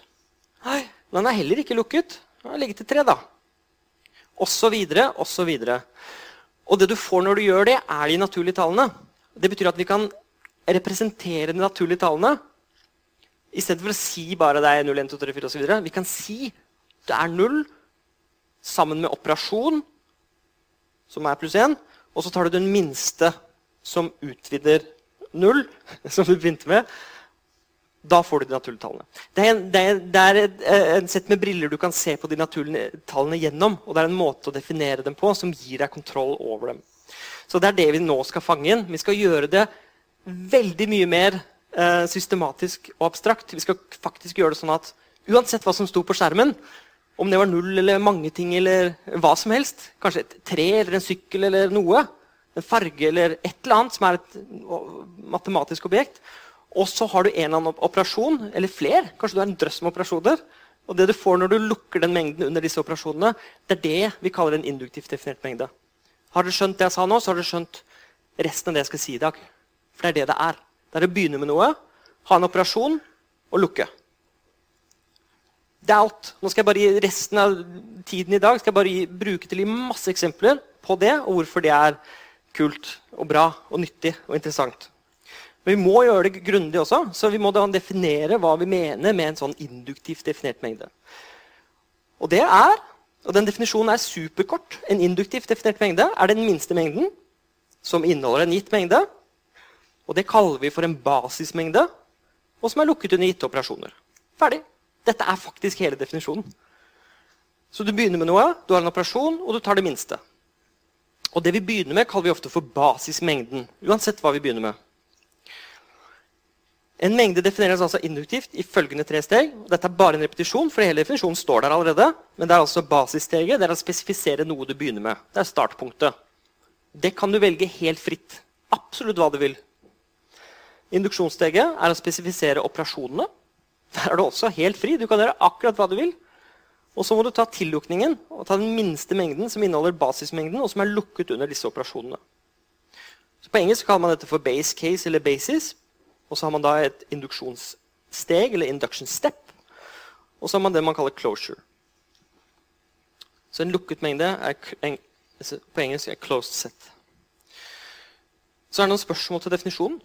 Nei, den er heller ikke lukket. Den har ligget til tre, da. Og så videre, og så videre. Og det du får når du gjør det, er de naturlige tallene. Det betyr at vi kan representere de naturlige tallene istedenfor å si bare det er 0, 1, 2, 3, 4 osv. Vi kan si det er 0 sammen med operasjon, som er pluss 1, og så tar du den minste som utvider 0, som du begynte med. Da får du de naturlige tallene. Det er, en, det er, det er et, en sett med briller du kan se på de naturlige tallene gjennom. Og det er en måte å definere dem på som gir deg kontroll over dem. Så det er det vi nå skal fange inn. Vi skal gjøre det veldig mye mer eh, systematisk og abstrakt. Vi skal faktisk gjøre det sånn at uansett hva som sto på skjermen, om det var null eller mange ting eller hva som helst. Kanskje et tre eller en sykkel eller noe. En farge eller et eller annet som er et matematisk objekt. Og så har du en eller annen operasjon, eller flere. Kanskje du har en drøss med operasjoner. Og det du får når du lukker den mengden under disse operasjonene, det er det vi kaller en induktivt definert mengde. Har dere skjønt det jeg sa nå, så har dere skjønt resten av det jeg skal si i dag. For det er det det er. Det er å begynne med noe, ha en operasjon og lukke. Det er alt. Nå skal jeg bare gi Resten av tiden i dag skal jeg bare gi, bruke til å gi masse eksempler på det, og hvorfor det er kult og bra og nyttig og interessant. Men vi må gjøre det grundig også, så vi må da definere hva vi mener med en sånn induktivt definert mengde. Og det er, og den definisjonen er superkort. En induktivt definert mengde er den minste mengden som inneholder en gitt mengde. Og det kaller vi for en basismengde, og som er lukket under gitte operasjoner. Ferdig. Dette er faktisk hele definisjonen. Så du begynner med noe, du har en operasjon, og du tar det minste. Og det vi begynner med, kaller vi ofte for basismengden. Uansett hva vi begynner med. En mengde defineres altså induktivt i følgende tre steg. Dette er bare en repetisjon, for hele definisjonen står der allerede. Men det er altså basissteget. Det er å spesifisere noe du begynner med. Det er startpunktet. Det kan du velge helt fritt. Absolutt hva du vil. Induksjonssteget er å spesifisere operasjonene. Der er du også helt fri. Du kan gjøre akkurat hva du vil. Og så må du ta tillukningen og ta den minste mengden som inneholder basismengden, og som er lukket under disse operasjonene. Så På engelsk kaller man dette for base case eller basis. Og så har man da et induksjonssteg, eller induction step. Og så har man det man kaller closure. Så en lukket mengde er altså, på engelsk er closed set. Så er det noen spørsmål til definisjonen.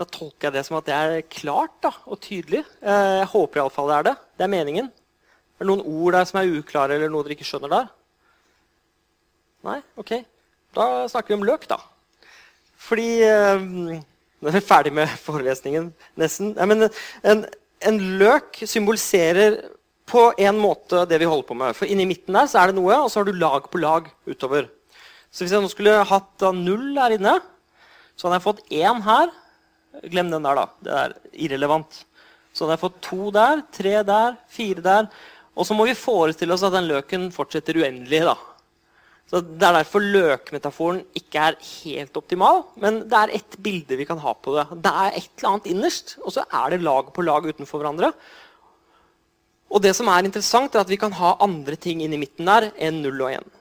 Da tolker jeg det som at det er klart da, og tydelig. Eh, jeg håper iallfall det er det. Det er meningen. Er det noen ord der som er uklare, eller noe dere ikke skjønner der? Nei? Ok. Da snakker vi om løk, da. Fordi eh, Nå er vi ferdig med forelesningen, nesten. Ja, men en, en løk symboliserer på en måte det vi holder på med. For inni midten der så er det noe, og så har du lag på lag utover. Så hvis jeg nå skulle hatt null der inne, så hadde jeg fått én her. Glem den der, da. Det er irrelevant. Så hadde jeg fått to der, tre der, fire der. Og så må vi forestille oss at den løken fortsetter uendelig. da. Så Det er derfor løkmetaforen ikke er helt optimal. Men det er ett bilde vi kan ha på det. Det er et eller annet innerst, og så er det lag på lag utenfor hverandre. Og det som er interessant, er at vi kan ha andre ting inni midten der enn 0 og 1.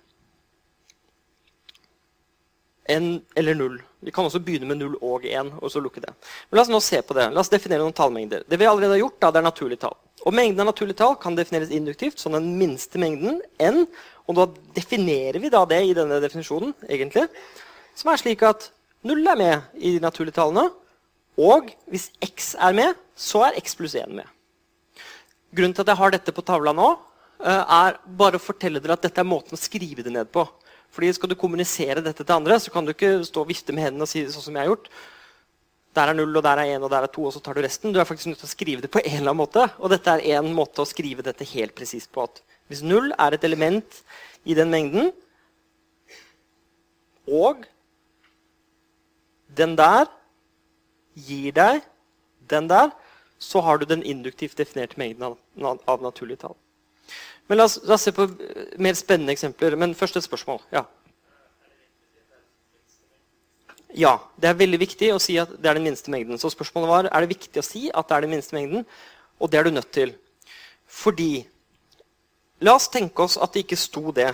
En, eller 0. Vi kan også begynne med 0 og 1. og så lukke det. Men La oss nå se på det. La oss definere noen tallmengder. Det vi allerede har gjort, da, det er naturlige tall. Og Mengden av naturlige tall kan defineres induktivt som den minste mengden n. Og da definerer vi da det i denne definisjonen, egentlig, som er slik at 0 er med i de naturlige tallene. Og hvis x er med, så er x pluss 1 med. Grunnen til at jeg har dette på tavla nå, eh, er bare å fortelle dere at dette er måten å skrive det ned på. Fordi Skal du kommunisere dette til andre, så kan du ikke stå og vifte med hendene og si det sånn som jeg har gjort. Der er null, og der er én, og der er to, og så tar du resten. Du er faktisk nødt til å skrive det på en eller annen måte. Og dette er en måte å skrive dette helt presist på. at Hvis null er et element i den mengden, og den der gir deg den der, så har du den induktivt definerte mengden av, av naturlige tall. Men la oss, la oss, se på mer spennende eksempler. Men først et spørsmål. Ja. Ja. Det er veldig viktig å si at det er den minste mengden. Så spørsmålet var er det viktig å si at det er den minste mengden. Og det er du nødt til. Fordi La oss tenke oss at det ikke sto det.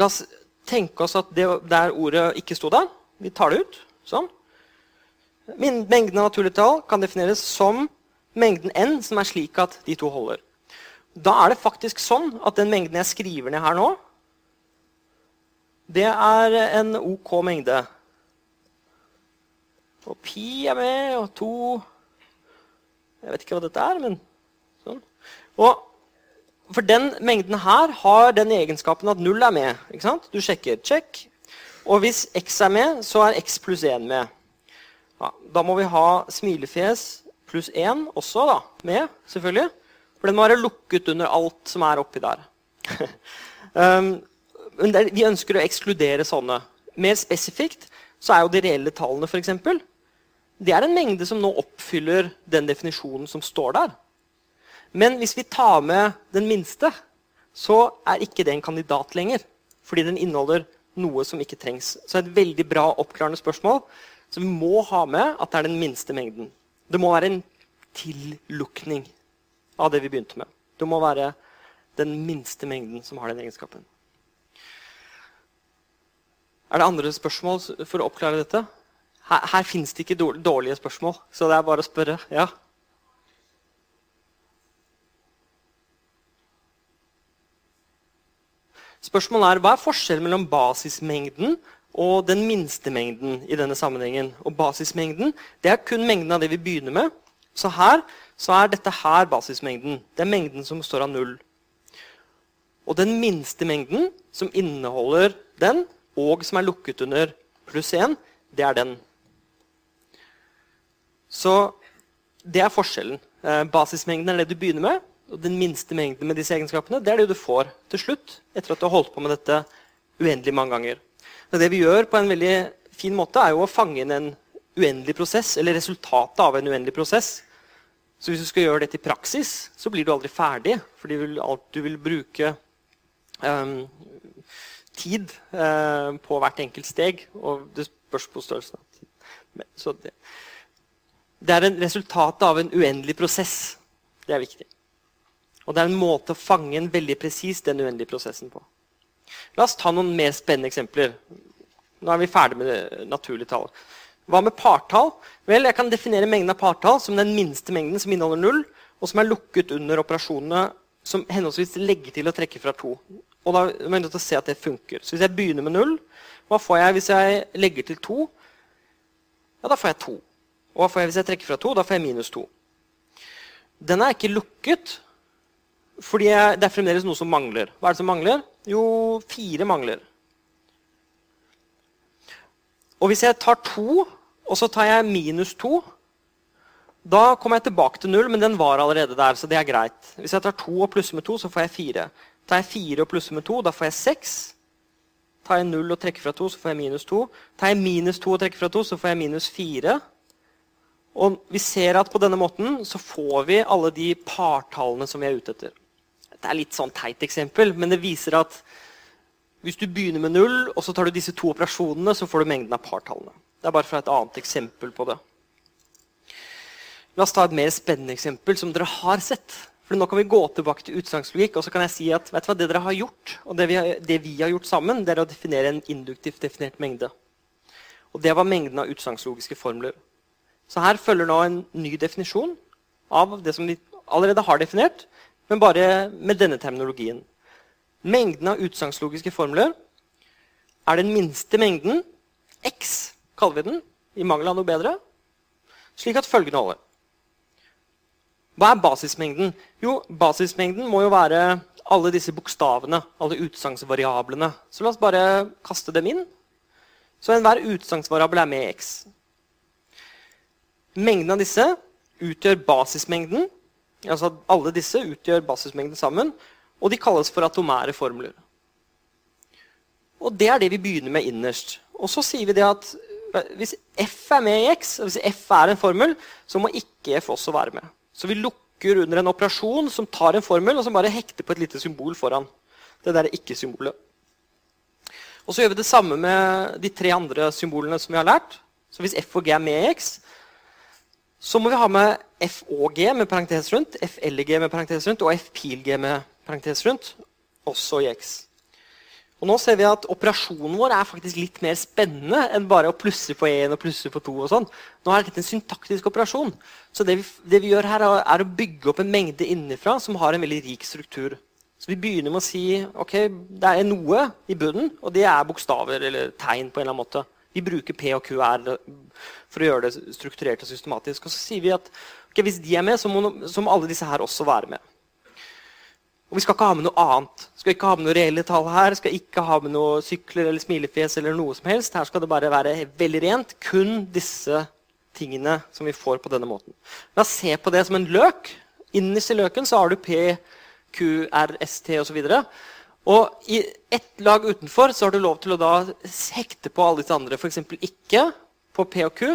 La oss tenke oss at det der ordet ikke sto der. Vi tar det ut. Sånn. Mengden av naturlige tall kan defineres som mengden n, som er slik at de to holder. Da er det faktisk sånn at den mengden jeg skriver ned her nå, det er en OK mengde. Og pi er med, og to Jeg vet ikke hva dette er, men sånn. Og for den mengden her har den egenskapen at null er med. ikke sant? Du sjekker. Check. Og hvis x er med, så er x pluss 1 med. Ja, da må vi ha smilefjes pluss 1 også da, med, selvfølgelig. For den må være lukket under alt som er oppi der. um, men det, vi ønsker å ekskludere sånne. Mer spesifikt så er jo de reelle tallene eksempel, det er en mengde som nå oppfyller den definisjonen som står der. Men hvis vi tar med den minste, så er ikke det en kandidat lenger. Fordi den inneholder noe som ikke trengs. Så et veldig bra oppklarende spørsmål så vi må ha med at det er den minste mengden. Det må være en tillukning av det vi begynte med. Det må være den minste mengden som har den egenskapen. Er det andre spørsmål for å oppklare dette? Her, her fins det ikke dårlige spørsmål, så det er bare å spørre. Ja? Spørsmålet er hva er forskjellen mellom basismengden og den minste mengden i denne sammenhengen. Og basismengden det er kun mengden av det vi begynner med. Så her så er dette her basismengden. Det er mengden som står av null. Og den minste mengden, som inneholder den, og som er lukket under pluss 1, det er den. Så det er forskjellen. Eh, basismengden er det du begynner med. Og den minste mengden med disse egenskapene det er det du får til slutt etter at du har holdt på med dette uendelig mange ganger. Men det vi gjør på en veldig fin måte, er jo å fange inn en uendelig prosess, eller resultatet av en uendelig prosess. Så hvis du skal gjøre dette i praksis, så blir du aldri ferdig. Vil, du vil bruke um, tid uh, på hvert enkelt steg. Og det spørs på størrelsen av tid. Så det, det er en resultat av en uendelig prosess. Det er viktig. Og det er en måte å fange en veldig presis den uendelige prosessen på. La oss ta noen mer spennende eksempler. Nå er vi ferdig med naturlige tall. Hva med partall? Vel, Jeg kan definere mengden av partall som den minste mengden som inneholder null, og som er lukket under operasjonene som henholdsvis legger til og trekker fra to. Og da nødt til å se at det funker. Så hvis jeg begynner med null, hva får jeg hvis jeg legger til to? Ja, da får jeg to. Og hva får jeg hvis jeg trekker fra to? Da får jeg minus to. Den er ikke lukket, fordi det er fremdeles noe som mangler. Hva er det som mangler? Jo, fire mangler. Og hvis jeg tar to, og så tar jeg minus to, da kommer jeg tilbake til null, men den var allerede der. så det er greit. Hvis jeg tar to og plusser med to, så får jeg fire. Tar jeg fire og plusser med to, da får jeg seks. Tar jeg null og trekker fra to, så får jeg minus to. Tar jeg minus to og trekker fra to, så får jeg minus fire. Og vi ser at på denne måten så får vi alle de partallene som vi er ute etter. Det er litt sånn teit eksempel, men det viser at hvis du begynner med null, og så tar du disse to operasjonene, så får du mengden av partallene. Det er bare fra et annet eksempel på det. La oss ta et mer spennende eksempel som dere har sett. For Nå kan vi gå tilbake til utsagnslogikk og så kan jeg si at vet du hva, det dere har gjort, og det vi, har, det vi har gjort sammen, det er å definere en induktivt definert mengde. Og det var mengden av utsagnslogiske formler. Så her følger nå en ny definisjon av det som vi allerede har definert, men bare med denne terminologien. Mengden av utsagnslogiske formler er den minste mengden, x kaller vi den, i mangel av noe bedre, slik at følgende holder. Hva er basismengden? Jo, basismengden må jo være alle disse bokstavene, alle utsagnsvariablene. Så la oss bare kaste dem inn. Så enhver utsagnsvariabel er med i x. Mengden av disse utgjør basismengden. Altså alle disse utgjør basismengden sammen. Og de kalles for atomære formler. Og det er det vi begynner med innerst. Og så sier vi det at hvis F er med i X, og hvis F er en formel, så må ikke F også være med. Så vi lukker under en operasjon som tar en formel og som bare hekter på et lite symbol foran. Det der er ikke-symbolet. Og så gjør vi det samme med de tre andre symbolene som vi har lært. Så hvis F og G er med i X, så må vi ha med F og G med parentes rundt, F eller G med parentes rundt og F pil G med parentes rundt, også i X. Og nå ser vi at Operasjonen vår er faktisk litt mer spennende enn bare å plusse på 1 og plusse på 2. og sånn. Nå er dette en syntaktisk operasjon. Så det vi, det vi gjør her, er å bygge opp en mengde innenfra som har en veldig rik struktur. Så vi begynner med å si ok, det er noe i bunnen, og det er bokstaver eller tegn. på en eller annen måte. Vi bruker P og QR for å gjøre det strukturert og systematisk. Og så sier vi at okay, hvis de er med, så må, så må alle disse her også være med. Og vi skal ikke ha med noe annet. Vi Skal ikke ha med noe reelle tall her. Vi Skal ikke ha med noe sykler eller smilefjes eller noe som helst. Her skal det bare være veldig rent. Kun disse tingene som vi får på denne måten. La oss se på det som en løk. Innerst i løken så har du P, Q, R, S, T osv. Og i ett lag utenfor så har du lov til å da hekte på alle disse andre. F.eks. ikke på P og Q.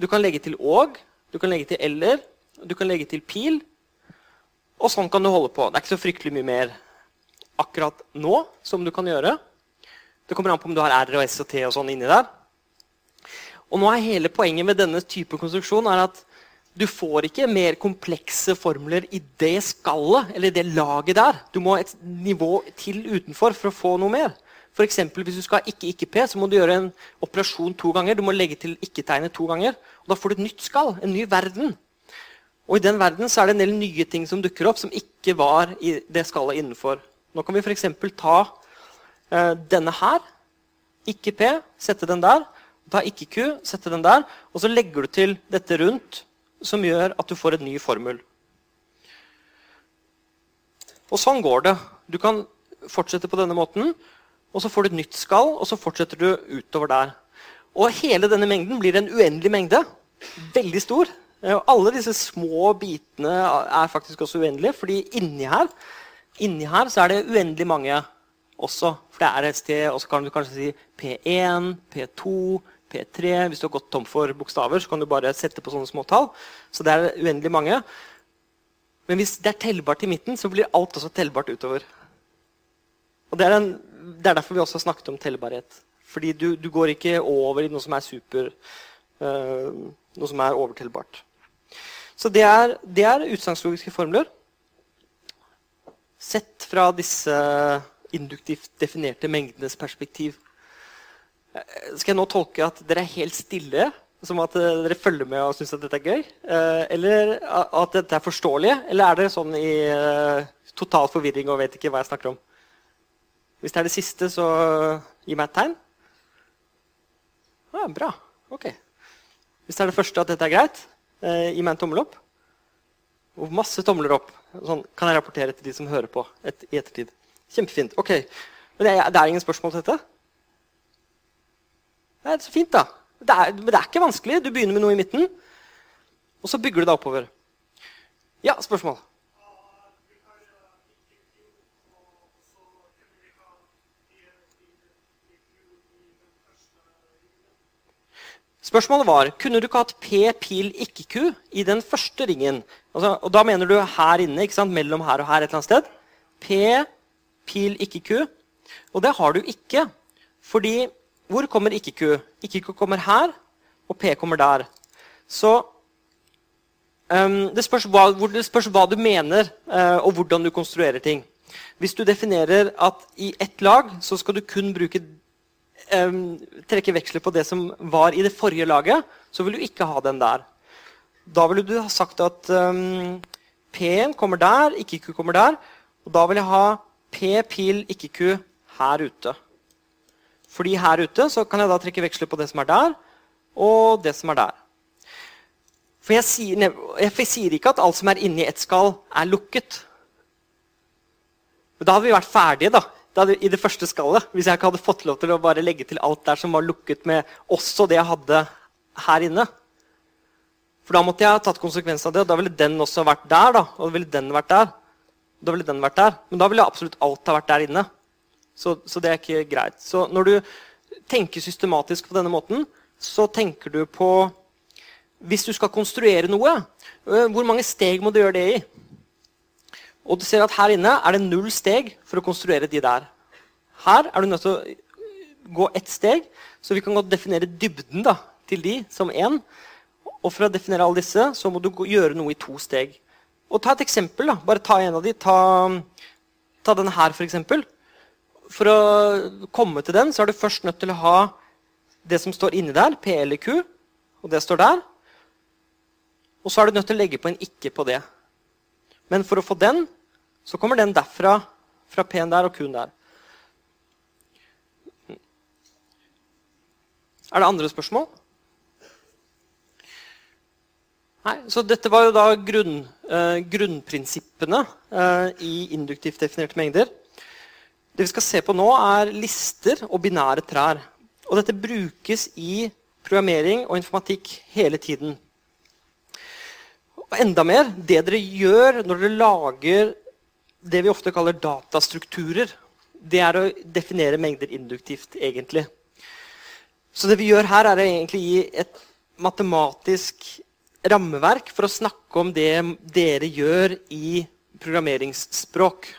Du kan legge til og, du kan legge til eller, du kan legge til pil. Og sånn kan du holde på. Det er ikke så fryktelig mye mer akkurat nå som du kan gjøre. Det kommer an på om du har R og S og T og sånn inni der. Og nå er hele Poenget med denne type konstruksjon er at du får ikke mer komplekse formler i det skallet eller det laget der. Du må et nivå til utenfor for å få noe mer. For eksempel, hvis du skal ha ikke-ikke-P, så må du gjøre en operasjon to ganger. Du må legge til ikke-tegnet to ganger. og Da får du et nytt skall, en ny verden. Og i den verden så er det en del nye ting som dukker opp, som ikke var i det skallet innenfor. Nå kan vi f.eks. ta eh, denne her, ikke P, sette den der. Ta ikke Q, sette den der. Og så legger du til dette rundt, som gjør at du får en ny formel. Og sånn går det. Du kan fortsette på denne måten, og så får du et nytt skall, og så fortsetter du utover der. Og hele denne mengden blir en uendelig mengde. Veldig stor. Eh, alle disse små bitene er faktisk også uendelige, fordi inni her, inni her så er det uendelig mange også. For det er sted, og så kan du kanskje si P1, P2, P3. Hvis du har gått tom for bokstaver, så kan du bare sette på sånne små tall. Så det er uendelig mange. Men hvis det er tellbart i midten, så blir alt også tellbart utover. Og det er, en, det er derfor vi også har snakket om tellbarhet. Fordi du, du, går ikke over i noe som er super, uh, noe som er overtellbart. Så det er, det er utsagnslogiske formler. Sett fra disse induktivt definerte mengdenes perspektiv. Eh, skal jeg nå tolke at dere er helt stille? Som at eh, dere følger med og syns at dette er gøy? Eh, eller at dette er forståelig? Eller er dere sånn i total forvirring og vet ikke hva jeg snakker om? Hvis det er det siste, så gi meg et tegn. Ja, bra. Ok. Hvis det er det første, at dette er greit, gi meg en tommel opp. Og masse tomler opp. Sånn kan jeg rapportere til de som hører på et, ettertid. Kjempefint. Ok. Men det det er ingen spørsmål til dette? Det er så fint, da. Det er, men det er ikke vanskelig. Du begynner med noe i midten, og så bygger du deg oppover. Ja, spørsmål? Spørsmålet var kunne du ikke hatt P, pil, ikke-Q i den første ringen. Altså, og Da mener du her inne, ikke sant? mellom her og her et eller annet sted. P, pil, ikke-Q. Og det har du ikke. Fordi hvor kommer ikke-Q? Ikke-Q kommer her, og P kommer der. Så um, det, spørs hva, det, spørs hva, du mener, uh, og hvordan du konstruerer ting. Hvis du definerer at i ett lag så skal du kun bruke trekke veksler på det som var i det forrige laget, så vil du ikke ha den der. Da ville du ha sagt at P-en kommer der, ikke Q kommer der. Og da vil jeg ha P, pil, ikke Q her ute. Fordi her ute så kan jeg da trekke veksler på det som er der, og det som er der. For jeg sier, jeg sier ikke at alt som er inni et skall, er lukket. Men da hadde vi vært ferdige da, hadde, i det første skallet. Hvis jeg ikke hadde fått lov til å bare legge til alt der som var lukket med også det jeg hadde her inne. For da måtte jeg ha tatt konsekvensen av det, og da ville den også vært der. da, og da ville den vært der. Da ville den vært der. Men da ville absolutt alt ha vært der inne. Så, så, det er ikke greit. Så når du tenker systematisk på denne måten, så tenker du på Hvis du skal konstruere noe, øh, hvor mange steg må du gjøre det i? Og du ser at Her inne er det null steg for å konstruere de der. Her er du nødt til å gå ett steg, så vi kan godt definere dybden da, til de som én. Og for å definere alle disse så må du gjøre noe i to steg. Og Ta et eksempel. da. Bare ta en av de. Ta, ta denne her, f.eks for å komme til den, så er du først nødt til å ha det som står inni der, P eller Q, og det står der. Og så er du nødt til å legge på en ikke på det. Men for å få den, så kommer den derfra, fra P-en der og Q-en der. Er det andre spørsmål? Nei, så Dette var jo da grunn, eh, grunnprinsippene eh, i induktivt definerte mengder. Det vi skal se på nå, er lister og binære trær. Og dette brukes i programmering og informatikk hele tiden. Og enda mer det dere gjør når dere lager det vi ofte kaller datastrukturer. Det er å definere mengder induktivt, egentlig. Så det vi gjør her, er å egentlig gi et matematisk rammeverk for å snakke om det dere gjør i programmeringsspråk.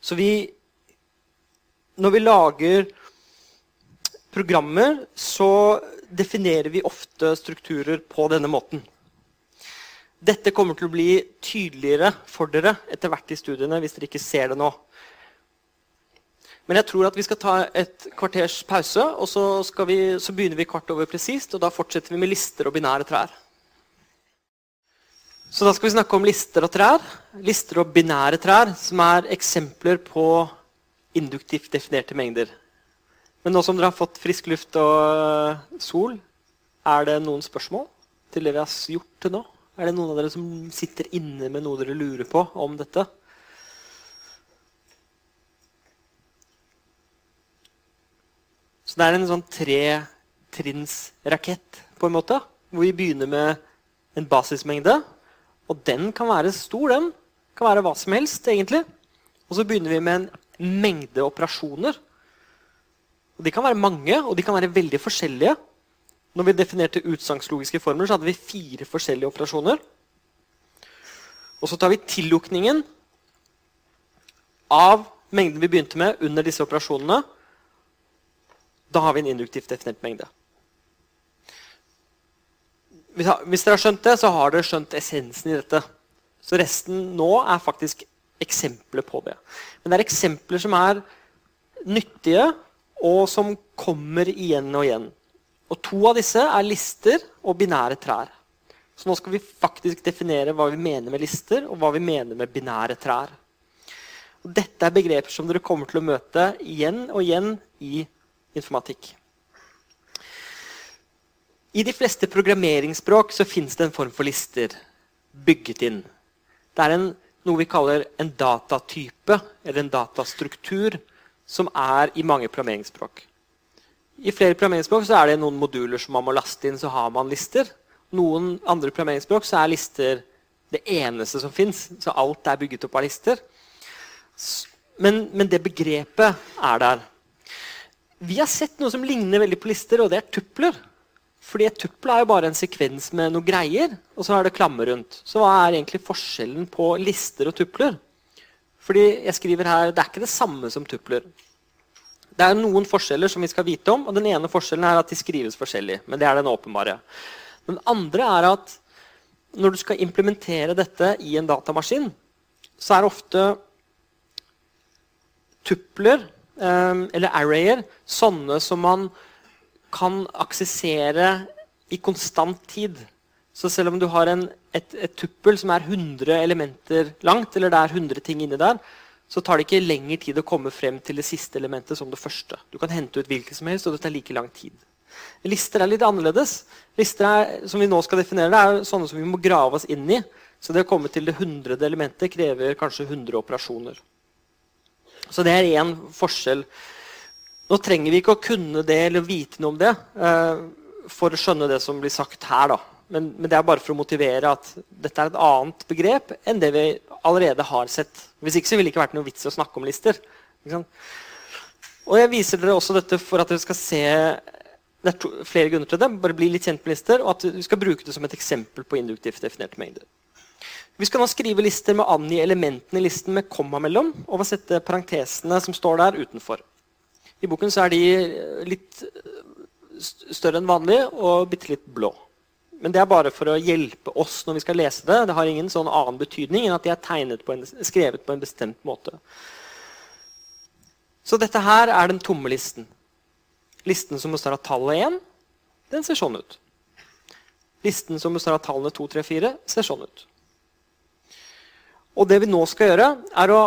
Så vi Når vi lager programmer, så definerer vi ofte strukturer på denne måten. Dette kommer til å bli tydeligere for dere etter hvert i studiene hvis dere ikke ser det nå. Men jeg tror at vi skal ta et kvarters pause, og så, vi, så begynner vi kvart over presist. Og da fortsetter vi med lister og binære trær. Så da skal vi snakke om lister og trær. Lister og binære trær, som er eksempler på induktivt definerte mengder. Men nå som dere har fått frisk luft og eh, sol, er det noen spørsmål til det vi har gjort til nå? Er det noen av dere som sitter inne med noe dere lurer på om dette? Så det er en sånn tretrinnsrakett, på en måte, hvor vi begynner med en basismengde og den kan være stor, den. Kan være hva som helst, egentlig. Og så begynner vi med en mengde operasjoner. Og De kan være mange, og de kan være veldig forskjellige. Når vi definerte utsagnslogiske formler, så hadde vi fire forskjellige operasjoner. Og så tar vi tillukningen av mengden vi begynte med under disse operasjonene. Da har vi en induktivt definert mengde. Hvis dere har skjønt det, så har dere skjønt essensen i dette. Så resten nå er faktisk eksempler på det. Men det er eksempler som er nyttige og som kommer igjen og igjen. Og To av disse er lister og binære trær. Så nå skal vi faktisk definere hva vi mener med lister og hva vi mener med binære trær. Og dette er begreper som dere kommer til å møte igjen og igjen i informatikk. I de fleste programmeringsspråk så fins det en form for lister bygget inn. Det er en, noe vi kaller en datatype eller en datastruktur som er i mange programmeringsspråk. I flere programmeringsspråk er det noen moduler som man må laste inn, så har man lister. Noen andre programmeringsspråk så er lister det eneste som fins. Så alt er bygget opp av lister. Men, men, det begrepet er der. Vi har sett noe som ligner veldig på lister, og det er tupler. Fordi et tuppel er jo bare en sekvens med noen greier, og så er det klammer rundt. Så hva er egentlig forskjellen på lister og tupler? Fordi jeg skriver her, Det er ikke det samme som tupler. Det er noen forskjeller som vi skal vite om, og den ene forskjellen er at de skrives forskjellig. Men det er den åpenbare. Den andre er at når du skal implementere dette i en datamaskin, så er det ofte tupler, eh, eller arrayer, sånne som man kan aksessere i konstant tid. Så selv om du har en, et, et, tuppel som er 100 elementer langt, eller det er 100 ting inni der, så tar det ikke lengre tid å komme frem til det siste elementet som det første. Du kan hente ut hvilket som helst, og det tar like lang tid. Lister er litt annerledes. Lister er, som vi nå skal definere, det er sånne som vi må grave oss inn i. Så det å komme til det hundrede elementet krever kanskje 100 operasjoner. Så det er én forskjell nå trenger vi ikke å kunne det eller vite noe om det uh, for å skjønne det som blir sagt her. da. Men, men, det er bare for å motivere at dette er et annet begrep enn det vi allerede har sett. Hvis ikke så ville det ikke vært noe vits å snakke om lister. Og Jeg viser dere også dette for at dere skal se det er to, flere grunner til det. Bare bli litt kjent med lister, og at vi skal bruke det som et eksempel på induktivt definerte mengder. Vi skal nå skrive lister med å angi elementene i listen med komma mellom, og sette parentesene som står der, utenfor. I boken så er de litt større enn vanlig og bitte litt blå. Men det er bare for å hjelpe oss når vi skal lese det. Det har ingen sånn annen betydning enn at de er på en, skrevet på en bestemt måte. Så dette her er den tomme listen. Listen som består av tallet 1, den ser sånn ut. Listen som består av tallene 2, 3, 4, ser sånn ut. Og det vi nå skal gjøre, er å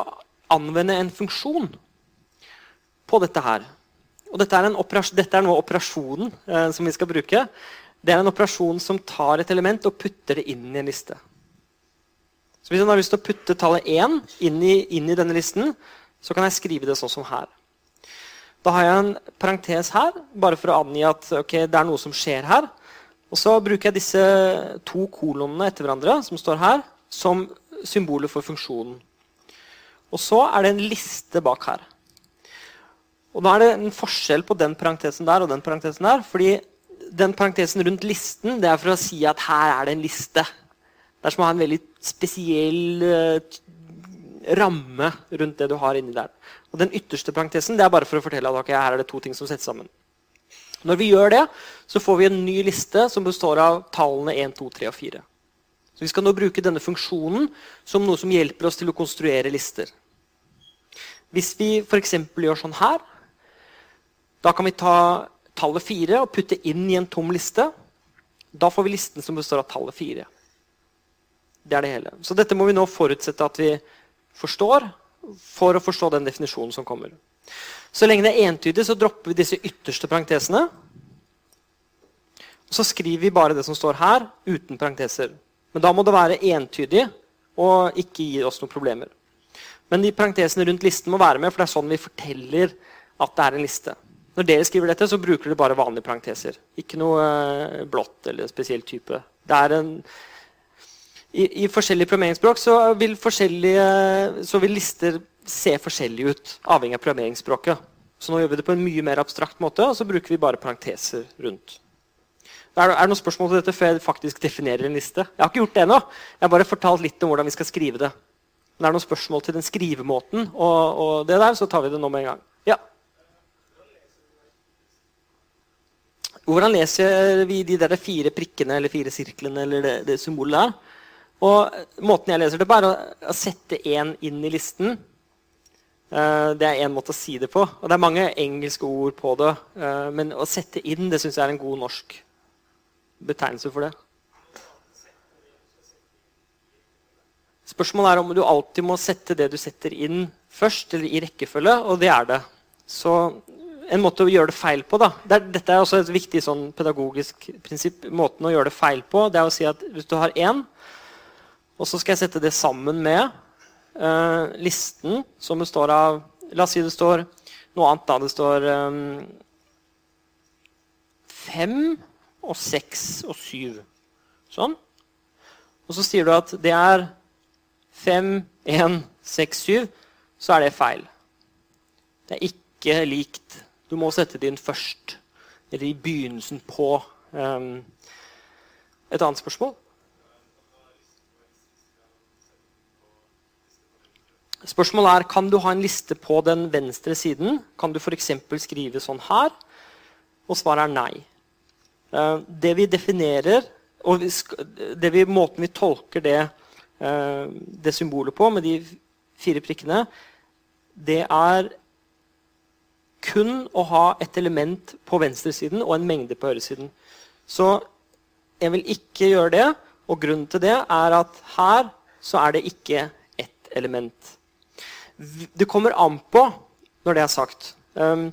anvende en funksjon på dette her. Og dette er, dette er nå operasjonen eh, som vi skal bruke. Det er en operasjon som tar et element og putter det inn i en liste. Så Hvis jeg har lyst til å putte tallet 1 inn i, inn i denne listen, så kan jeg skrive det sånn som her. Da har jeg en parentes her, bare for å angi at okay, det er noe som skjer her. Og så bruker jeg disse to kolonene etter hverandre som står her, som symboler for funksjonen. Og så er det en liste bak her. Og da er det en forskjell på den parentesen der og den parentesen der. fordi den parentesen rundt listen det er for å si at her er det en liste. Det er som å ha en veldig spesiell uh, ramme rundt det du har inni der. Og den ytterste parentesen det er bare for å fortelle at okay, her er det to ting som settes sammen. Når vi gjør det, så får vi en ny liste som består av tallene 1, 2, 3 og 4. Så Vi skal nå bruke denne funksjonen som noe som hjelper oss til å konstruere lister. Hvis vi f.eks. gjør sånn her, da kan vi ta tallet 4 og putte inn i en tom liste. Da får vi listen som består av tallet 4. Det er det hele. Så dette må vi nå forutsette at vi forstår for å forstå den definisjonen som kommer. Så lenge det er entydig, så dropper vi disse ytterste parentesene. Og så skriver vi bare det som står her, uten parenteser. Men da må det være entydig og ikke gi oss noen problemer. Men de parentesene rundt listen må være med, for det er sånn vi forteller at det er en liste. Når dere skriver dette, så bruker dere bare vanlige parenteser. Ikke noe uh, blått eller spesiell type. En, i, i, forskjellige programmeringsspråk så vil, så vil, lister se forskjellige ut, avhengig av programmeringsspråket. Så nå gjør vi det på en mye mer abstrakt måte, og så bruker vi bare parenteser rundt. Er det, er det noen spørsmål til dette før jeg faktisk definerer en liste? Jeg har ikke gjort det ennå. Jeg har bare fortalt litt om hvordan vi skal skrive det. Men er det noen spørsmål til den skrivemåten, og, og det der, så tar vi det nå med en gang. Ja. Hvordan leser vi de der fire prikkene eller fire sirklene eller det, det symbolet der? Og Måten jeg leser det på, er å, sette én inn i listen. Eh, det er én måte å si det på. Og det er mange engelske ord på det. Eh, men å sette inn det syns jeg er en god norsk betegnelse for det. Spørsmålet er om du alltid må sette det du setter inn, først, eller i rekkefølge, og det er det. Så en måte å gjøre det feil på da. Dette er også et viktig sånn pedagogisk prinsipp. Måten å gjøre det feil på det er å si at hvis du har én, og så skal jeg sette det sammen med uh, listen som består av La oss si det står noe annet. da, Det står um, fem og seks og syv. Sånn. Og så sier du at det er fem, én, seks, syv. Så er det feil. Det er ikke likt. Du må sette det inn først. Eller i begynnelsen på. Um, et annet spørsmål? Spørsmålet er kan du ha en liste på den venstre siden. Kan du f.eks. skrive sånn her? Og svaret er nei. Eh, det vi definerer, og det vi, måten vi tolker det, eh, det symbolet på, med de fire prikkene, det er kun å ha et element på venstresiden og en mengde på høyresiden. Så jeg vil ikke gjøre det, og grunnen til det er at her så er det ikke ett element. Det kommer an på, når det er sagt um,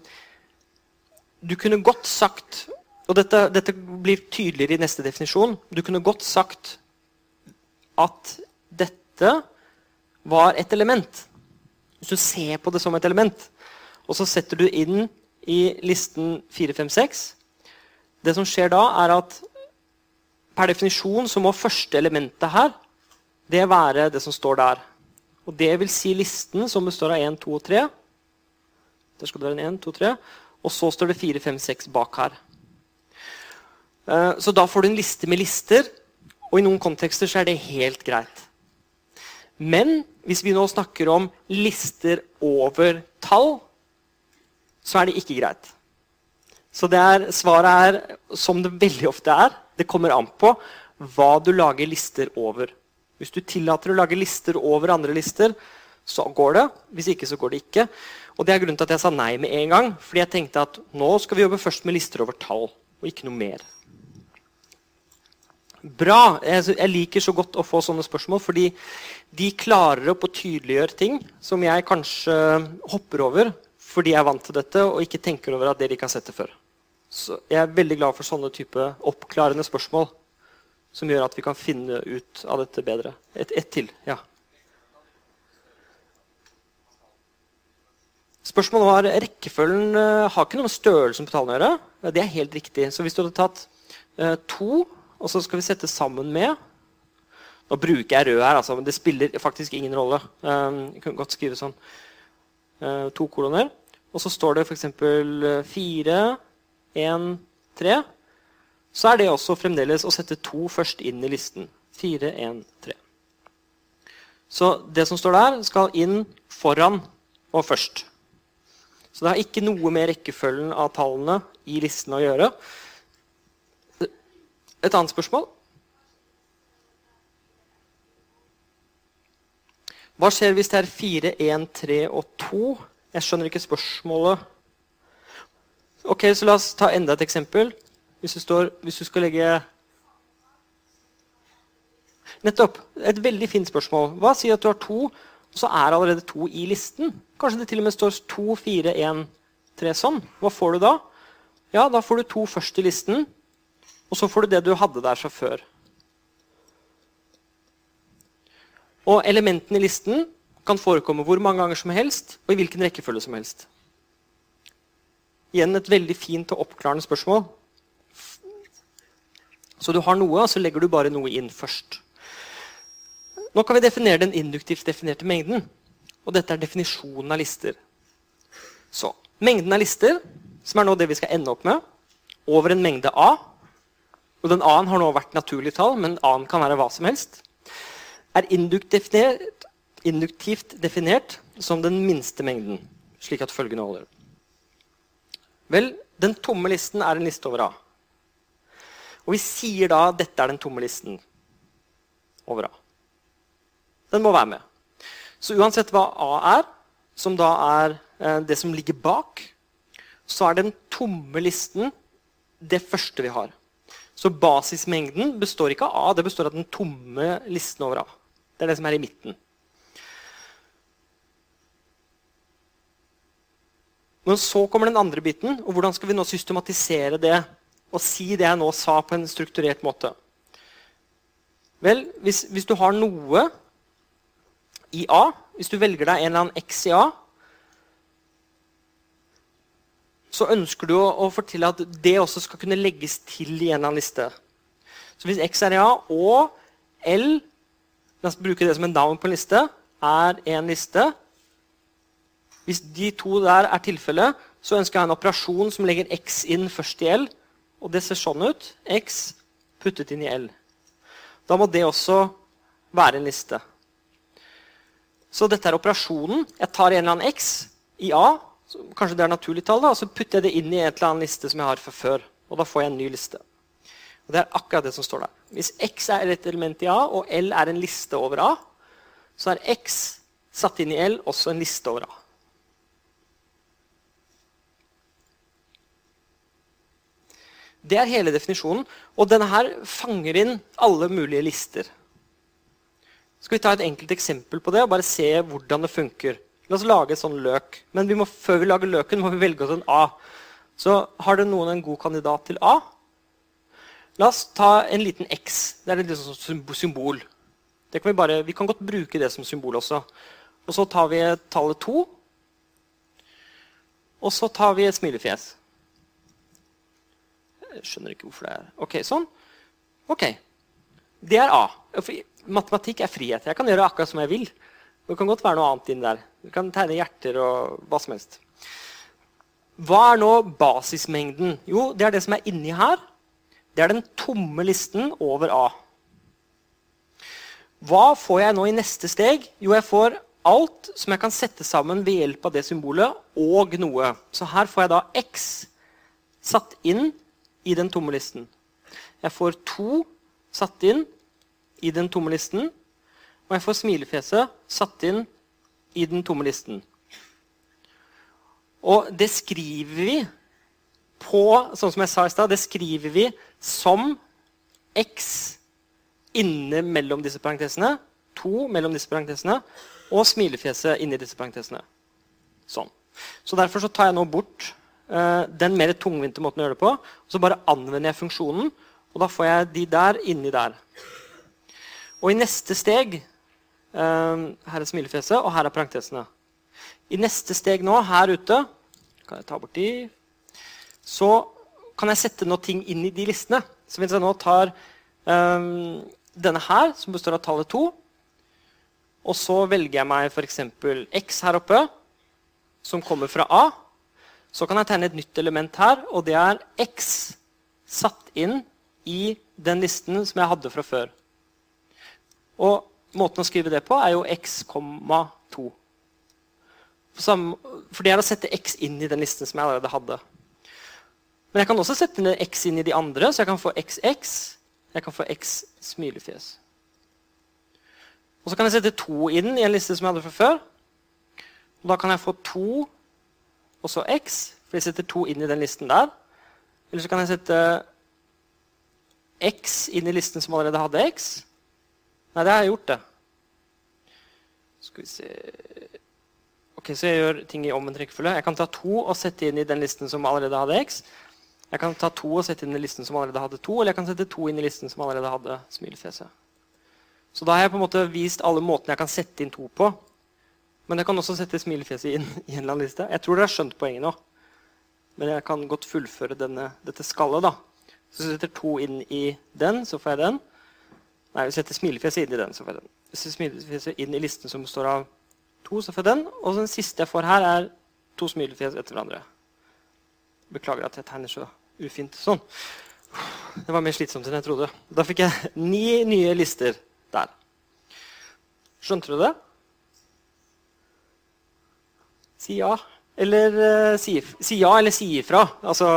Du kunne godt sagt Og dette, dette, blir tydeligere i neste definisjon. Du kunne godt sagt at dette var et element. Hvis du ser på det som et element, og så setter du inn i listen 4, 5, 6 Det som skjer da, er at per definisjon så må første elementet her det være det som står der. Og det vil si listen, som består av 1, 2 og 3. Der skal det være en 1, 2, 3. Og så står det 4, 5, 6 bak her. Eh, så da får du en liste med lister, og i noen kontekster så er det helt greit. Men hvis vi nå snakker om lister over tall, så er det ikke greit. Så er, svaret er, som det veldig ofte er, det kommer an på hva du lager lister over. Hvis du tillater å lage lister over andre lister, så går det. Hvis ikke, så går det ikke. Og Det er grunnen til at jeg sa nei med en gang. Fordi jeg tenkte at nå skal vi jobbe først med lister over tall, og ikke noe mer. Bra. Jeg liker så godt å få sånne spørsmål, fordi de klarer opp å tydeliggjøre ting som jeg kanskje hopper over fordi jeg er vant til dette og ikke tenker over at dere ikke har sett det før. Så Jeg er veldig glad for sånne type oppklarende spørsmål som gjør at vi kan finne ut av dette bedre. Et, til. ja. Spørsmålet var rekkefølgen uh, har ikke noe med størrelsen på tallene å gjøre. Det er helt riktig. Så hvis du hadde tatt uh, to, og så skal vi sette sammen med Nå bruker jeg rød her, altså, men det spiller faktisk ingen rolle. Jeg kan godt skrive sånn. To koloner. Og så står det f.eks. fire, én, tre så er det også fremdeles å sette to først inn i listen. 4, 1, 3. Så det som står der, skal inn foran og først. Så det har ikke noe med rekkefølgen av tallene i listen å gjøre. Et annet spørsmål? Hva skjer hvis det er 4, 1, 3 og 2? Jeg skjønner ikke spørsmålet. Ok, så La oss ta enda et eksempel. Hvis du, står, hvis du skal legge Nettopp. Et veldig fint spørsmål. Hva sier at du har to, og så er det allerede to i listen? Kanskje det til og med står to, fire, én, tre sånn. Hva får du da? Ja, da får du to først i listen, og så får du det du hadde der fra før. Og elementene i listen kan forekomme hvor mange ganger som helst og i hvilken rekkefølge som helst. Igjen et veldig fint og oppklarende spørsmål. Så du har noe, og så legger du bare noe inn først. Nå kan vi definere den induktivt definerte mengden. Og dette er definisjonen av lister. Så mengden av lister, som er nå det vi skal ende opp med, over en mengde A Og den A-en har nå vært naturlig tall, men A-en kan være hva som helst. Er induktivt definert, induktivt definert som den minste mengden, slik at følgende holder. Vel, den tomme listen er en liste over A. Og vi sier da at dette er den tomme listen over A. Den må være med. Så uansett hva A er, som da er eh, det som ligger bak, så er den tomme listen det første vi har. Så basismengden består ikke av A, det består av den tomme listen over A. Det er det som er i midten. Men så kommer den andre biten. og Hvordan skal vi nå systematisere det og si det jeg nå sa, på en strukturert måte? Vel, hvis, hvis du har noe i A, hvis du velger deg en eller annen X i A, så ønsker du å, å fortelle at det også skal kunne legges til i en eller annen liste. Så hvis X er i A og L La oss bruke det som en navn på en liste. Er en liste. Hvis de to der er tilfellet, så ønsker jeg en operasjon som legger X inn først i L. Og det ser sånn ut. X puttet inn i L. Da må det også være en liste. Så dette er operasjonen. Jeg tar en eller annen X i A kanskje det er naturlig tall, da, og så putter jeg det inn i en eller annen liste som jeg har fra før. Og da får jeg en ny liste. Og Det er akkurat det som står der. Hvis X er et element i A, og L er en liste over A, så er X satt inn i L også en liste over A. Det er hele definisjonen. Og denne her fanger inn alle mulige lister. Skal vi ta et enkelt eksempel på det og bare se hvordan det funker? La oss lage en sånn løk. Men vi må, før vi lager løken, må vi velge oss en A. Så har det noen en god kandidat til A? La oss ta en liten X. Det er et sånn symbol. Kan vi, bare, vi, kan godt bruke det som symbol også. Og så tar vi tallet 2. Og så tar vi et smilefjes. Jeg skjønner ikke hvorfor det er Ok, sånn. Ok. Det er A. Matematikk er frihet. Jeg kan gjøre akkurat som jeg vil. Det kan godt være noe annet inn der. Du kan tegne hjerter og hva som helst. Hva er nå basismengden? Jo, det er det som er inni her. Det er den tomme listen over A. Hva får jeg nå i neste steg? Jo, jeg får alt som jeg kan sette sammen ved hjelp av det symbolet, og noe. Så her får jeg da X satt inn i den tomme listen. Jeg får to satt inn i den tomme listen. Og jeg får smilefjeset satt inn i den tomme listen. Og det skriver vi på sånn som jeg sa i sted, det skriver vi som x inne mellom disse parentesene. To mellom disse parentesene. Og smilefjeset inni disse parentesene. Sånn. Så Derfor så tar jeg nå bort den mer tungvinte måten å gjøre det på. Og så bare anvender jeg funksjonen, og da får jeg de der inni der. Og i neste steg Um, her er smilefjeset, og her er parentesene. I neste steg nå, her ute kan jeg ta bort de, Så kan jeg sette noe ting inn i de listene. Så hvis jeg nå tar um, denne her, som består av tallet 2, og så velger jeg meg f.eks. x her oppe, som kommer fra A, så kan jeg tegne et nytt element her, og det er x satt inn i den listen som jeg hadde fra før. Og Måten å skrive det på er jo x,2. For det er å sette x inn i den listen som jeg allerede hadde. Men jeg kan også sette x inn i de andre, så jeg kan få xx. Jeg kan få x smilefjes. Og så kan jeg sette 2 inn i en liste som jeg hadde fra før. Og da kan jeg få 2 og så x, for jeg setter to inn i den listen der. Eller så kan jeg sette x inn i listen som allerede hadde x. Nei, det har jeg gjort, det. Skal vi se Ok, Så jeg gjør ting i omvendt rekkefølge. Jeg kan ta to og sette inn i den listen som allerede hadde x. Jeg kan ta to og sette inn i listen som allerede hadde to, eller jeg kan sette to inn i listen som allerede hadde smilefjeset. Så da har jeg på en måte vist alle måtene jeg kan sette inn to på. Men jeg kan også sette smilefjeset inn i en eller annen liste. Jeg tror dere har skjønt poenget nå. Men jeg kan godt fullføre denne, dette skallet. da. Så jeg setter to inn i den, så får jeg den. Nei, hvis jeg setter smilefjeset inn i den. så får jeg den. Hvis jeg smilefjeset inn i listen som består av to, så får jeg den. Og den siste jeg får her, er to smilefjes etter hverandre. Beklager at jeg tegner så ufint sånn. Det var mer slitsomt enn jeg trodde. Da fikk jeg ni nye lister der. Skjønte du det? Si ja. Eller uh, si, si, ja eller si ifra. Altså,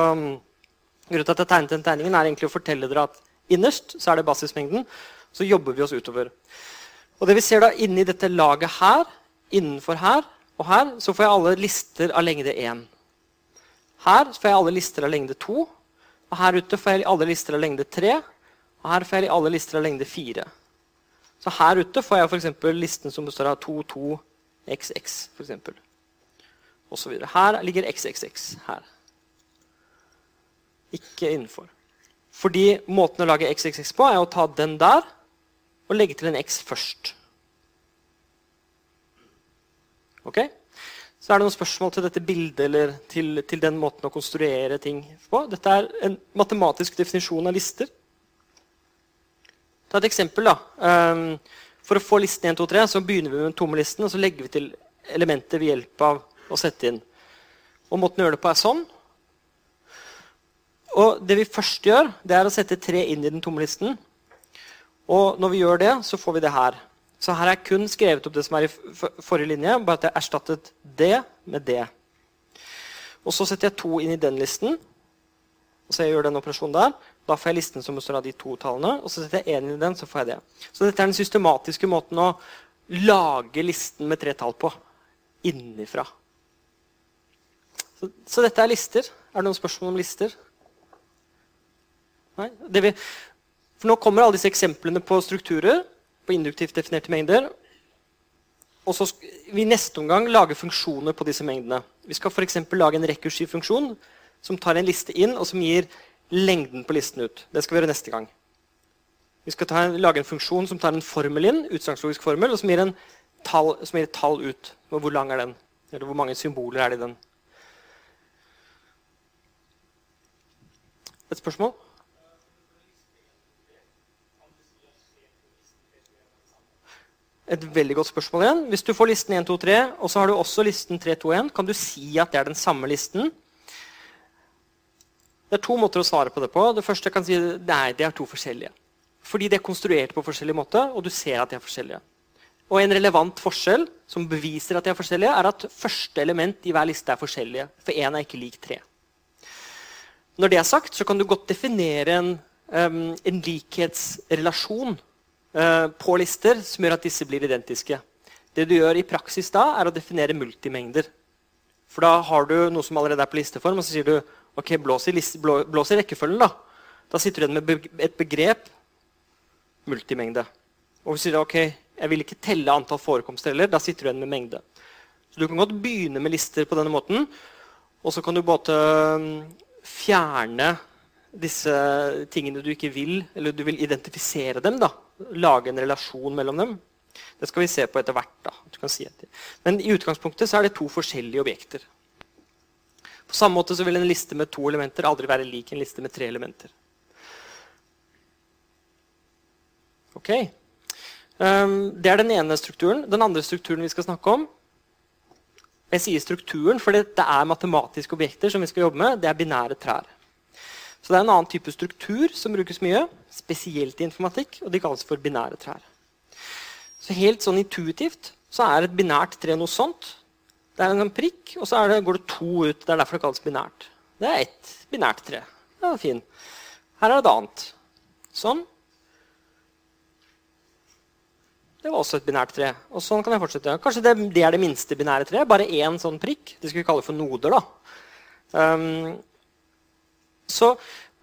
grunnen til at jeg tegnet den tegningen, er egentlig å fortelle dere at innerst så er det basismengden. Så jobber vi oss utover. Og det vi ser da inni dette laget her, innenfor her og her så får jeg alle lister av lengde 1. Her får jeg alle lister av lengde 2. Og her ute får jeg alle lister av lengde 3. Og her får jeg alle lister av lengde 4. Så her ute får jeg f.eks. listen som består av 2, 2, XX. For eksempel. Videre. Her ligger XXX. her. Ikke innenfor. Fordi måten å lage XXX på er å ta den der og legge til en X først. Ok? Så er det noen spørsmål til dette bildet eller til, til, den måten å konstruere ting på. Dette er en matematisk definisjon av lister. Ta et eksempel. da. Um, for å få listen 1, 2, 3 så begynner vi med den tomme listen, og så legger vi til elementer ved hjelp av å sette inn. Og Måten å gjøre det på er sånn. Og det vi først gjør, det er å sette tre inn i den tomme listen. Og når vi gjør det, så får vi det her. Så her jeg kun skrevet opp det som er i forrige linje, bare at jeg erstattet det med det. Og så setter jeg to inn i den listen. Og så jeg gjør den operasjonen der. Da får jeg listen som består av de to tallene. Og så setter jeg én inn i den, så får jeg det. Så dette er den systematiske måten å lage listen med tre tall på. Innifra. Så, så dette er lister. Er det noen spørsmål om lister? Nei? Vi, for nå kommer alle disse eksemplene på strukturer, på induktivt definerte mengder. Og så skal vi neste omgang lage funksjoner på disse mengdene. Vi skal f.eks. lage en rekursiv funksjon som tar en liste inn, og som gir lengden på listen ut. Det skal vi gjøre neste gang. Vi skal ta, lage en funksjon som tar en formel inn, utsagnslogisk formel, og som gir, tall, som gir et tall ut. Hvor lang er den? Eller hvor mange symboler er det i den? Et spørsmål? Et veldig godt spørsmål igjen. Hvis du får listen 1, 2, 3, og så har du også listen 3, 2, 1, kan du si at det er den samme listen? Det er to måter å svare på det på. Det første jeg kan si nei, det er to forskjellige. Fordi de er konstruert på forskjellig måte, og du ser at de er forskjellige. Og En relevant forskjell som beviser at de er forskjellige, er at første element i hver liste er forskjellige. For én er ikke lik tre. Når det er sagt, så kan du godt definere en, um, en likhetsrelasjon uh, på lister som gjør at disse blir identiske. Det du gjør i praksis da, er å definere multimengder. For da har du noe som allerede er på listeform, og så sier du ok, blås i, liste, blå, blås i rekkefølgen. Da Da sitter du igjen med et begrep multimengde. Og hvis du sier ok, jeg vil ikke telle antall forekomster heller, da sitter du igjen med mengde. Så Du kan godt begynne med lister på denne måten, og så kan du både fjerne disse tingene du ikke vil, eller du vil identifisere dem. da, Lage en relasjon mellom dem. Det skal vi se på etter hvert. da, si Men i utgangspunktet så er det to forskjellige objekter. På samme måte så vil en liste med to elementer aldri være lik en liste med tre elementer. Ok. Um, det er den ene strukturen. Den andre strukturen vi skal snakke om Jeg sier strukturen for det er matematiske objekter som vi skal jobbe med. Det er binære trær. Så det er en annen type struktur som brukes mye, spesielt i informatikk, og de kalles for binære trær. Så helt sånn intuitivt så er et binært tre noe sånt. Det er en sånn prikk, og så det, går det to ut. Det er derfor det kalles binært. Det er ett binært tre. Det er fin. Her er det et annet. Sånn. Det var også et binært tre. Og sånn kan jeg fortsette. Kanskje det, det er det minste binære treet. Bare én sånn prikk. Det skal vi kalle for noder. da. Um, så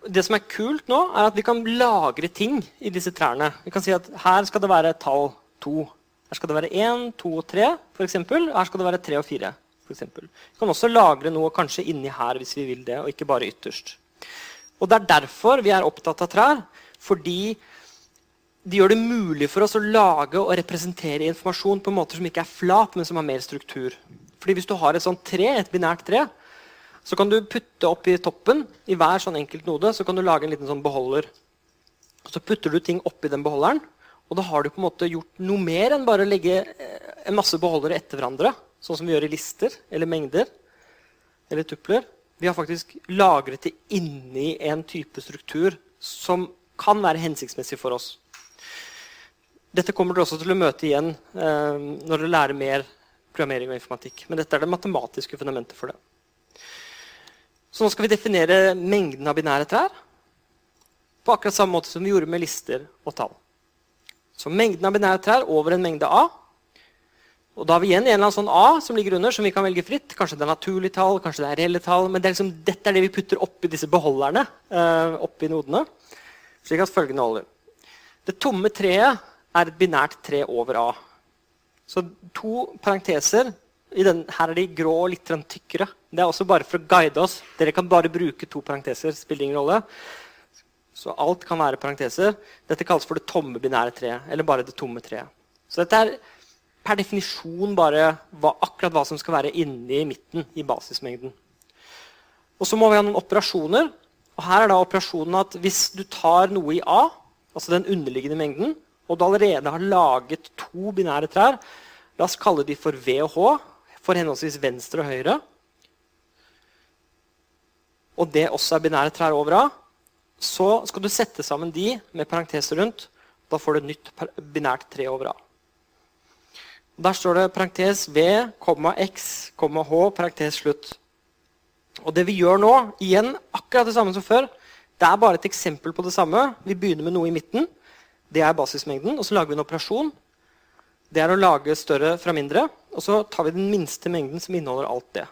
det som er kult nå, er at vi kan lagre ting i disse trærne. Vi kan si at her skal det være tall to. Her skal det være én, to og tre, f.eks. Her skal det være tre og fire. Vi kan også lagre noe kanskje inni her hvis vi vil det, og ikke bare ytterst. Og Det er derfor vi er opptatt av trær. Fordi de gjør det mulig for oss å lage og representere informasjon på måter som ikke er flat, men som har mer struktur. Fordi Hvis du har et sånt tre, et binært tre, så kan du putte opp i toppen i hver sånn enkelt node så kan du lage en liten sånn beholder. Så putter du ting oppi den beholderen, og da har du på en måte gjort noe mer enn bare å legge eh, en masse beholdere etter hverandre, sånn som vi gjør i lister eller mengder eller tupler. Vi har faktisk lagret det inni en type struktur som kan være hensiktsmessig for oss. Dette kommer du også til å møte igjen eh, når du lærer mer programmering og informatikk. Men dette er det matematiske fundamentet for det. Så nå skal vi definere mengden av binære trær på akkurat samme måte som vi gjorde med lister og tall. Så mengden av binære trær over en mengde A. Og da har vi igjen en eller annen sånn A som ligger under, som vi kan velge fritt. Kanskje det er naturlige tall, kanskje det er reelle tall. Men det er liksom, dette er det vi putter oppi disse beholderne. Eh, oppi nodene, Slik at følgende holder. Det tomme treet er et binært tre over A. Så to parenteser. Den, her er de grå og litt tykkere. Det er også bare for å guide oss. Dere kan bare bruke to parenteser. spiller ingen rolle. Så alt kan være parenteser. Dette kalles for det tomme binære treet. Eller bare det tomme treet. Så dette er per definisjon bare hva, akkurat hva som skal være inni midten i basismengden. Og så må vi ha noen operasjoner. Og her er da operasjonen at hvis du tar noe i A, altså den underliggende mengden, og du allerede har laget to binære trær, la oss kalle de for V og H, for henholdsvis venstre og høyre, og det også er binære trær over A, så skal du sette sammen de med parenteser rundt. Da får du et nytt binært tre over A. Der står det parentes V, X, H, parentes slutt. Og det vi gjør nå, igjen akkurat det samme som før, det er bare et eksempel på det samme. Vi begynner med noe i midten. Det er basismengden. Og så lager vi en operasjon. Det er å lage større fra mindre. Og så tar vi den minste mengden som inneholder alt det.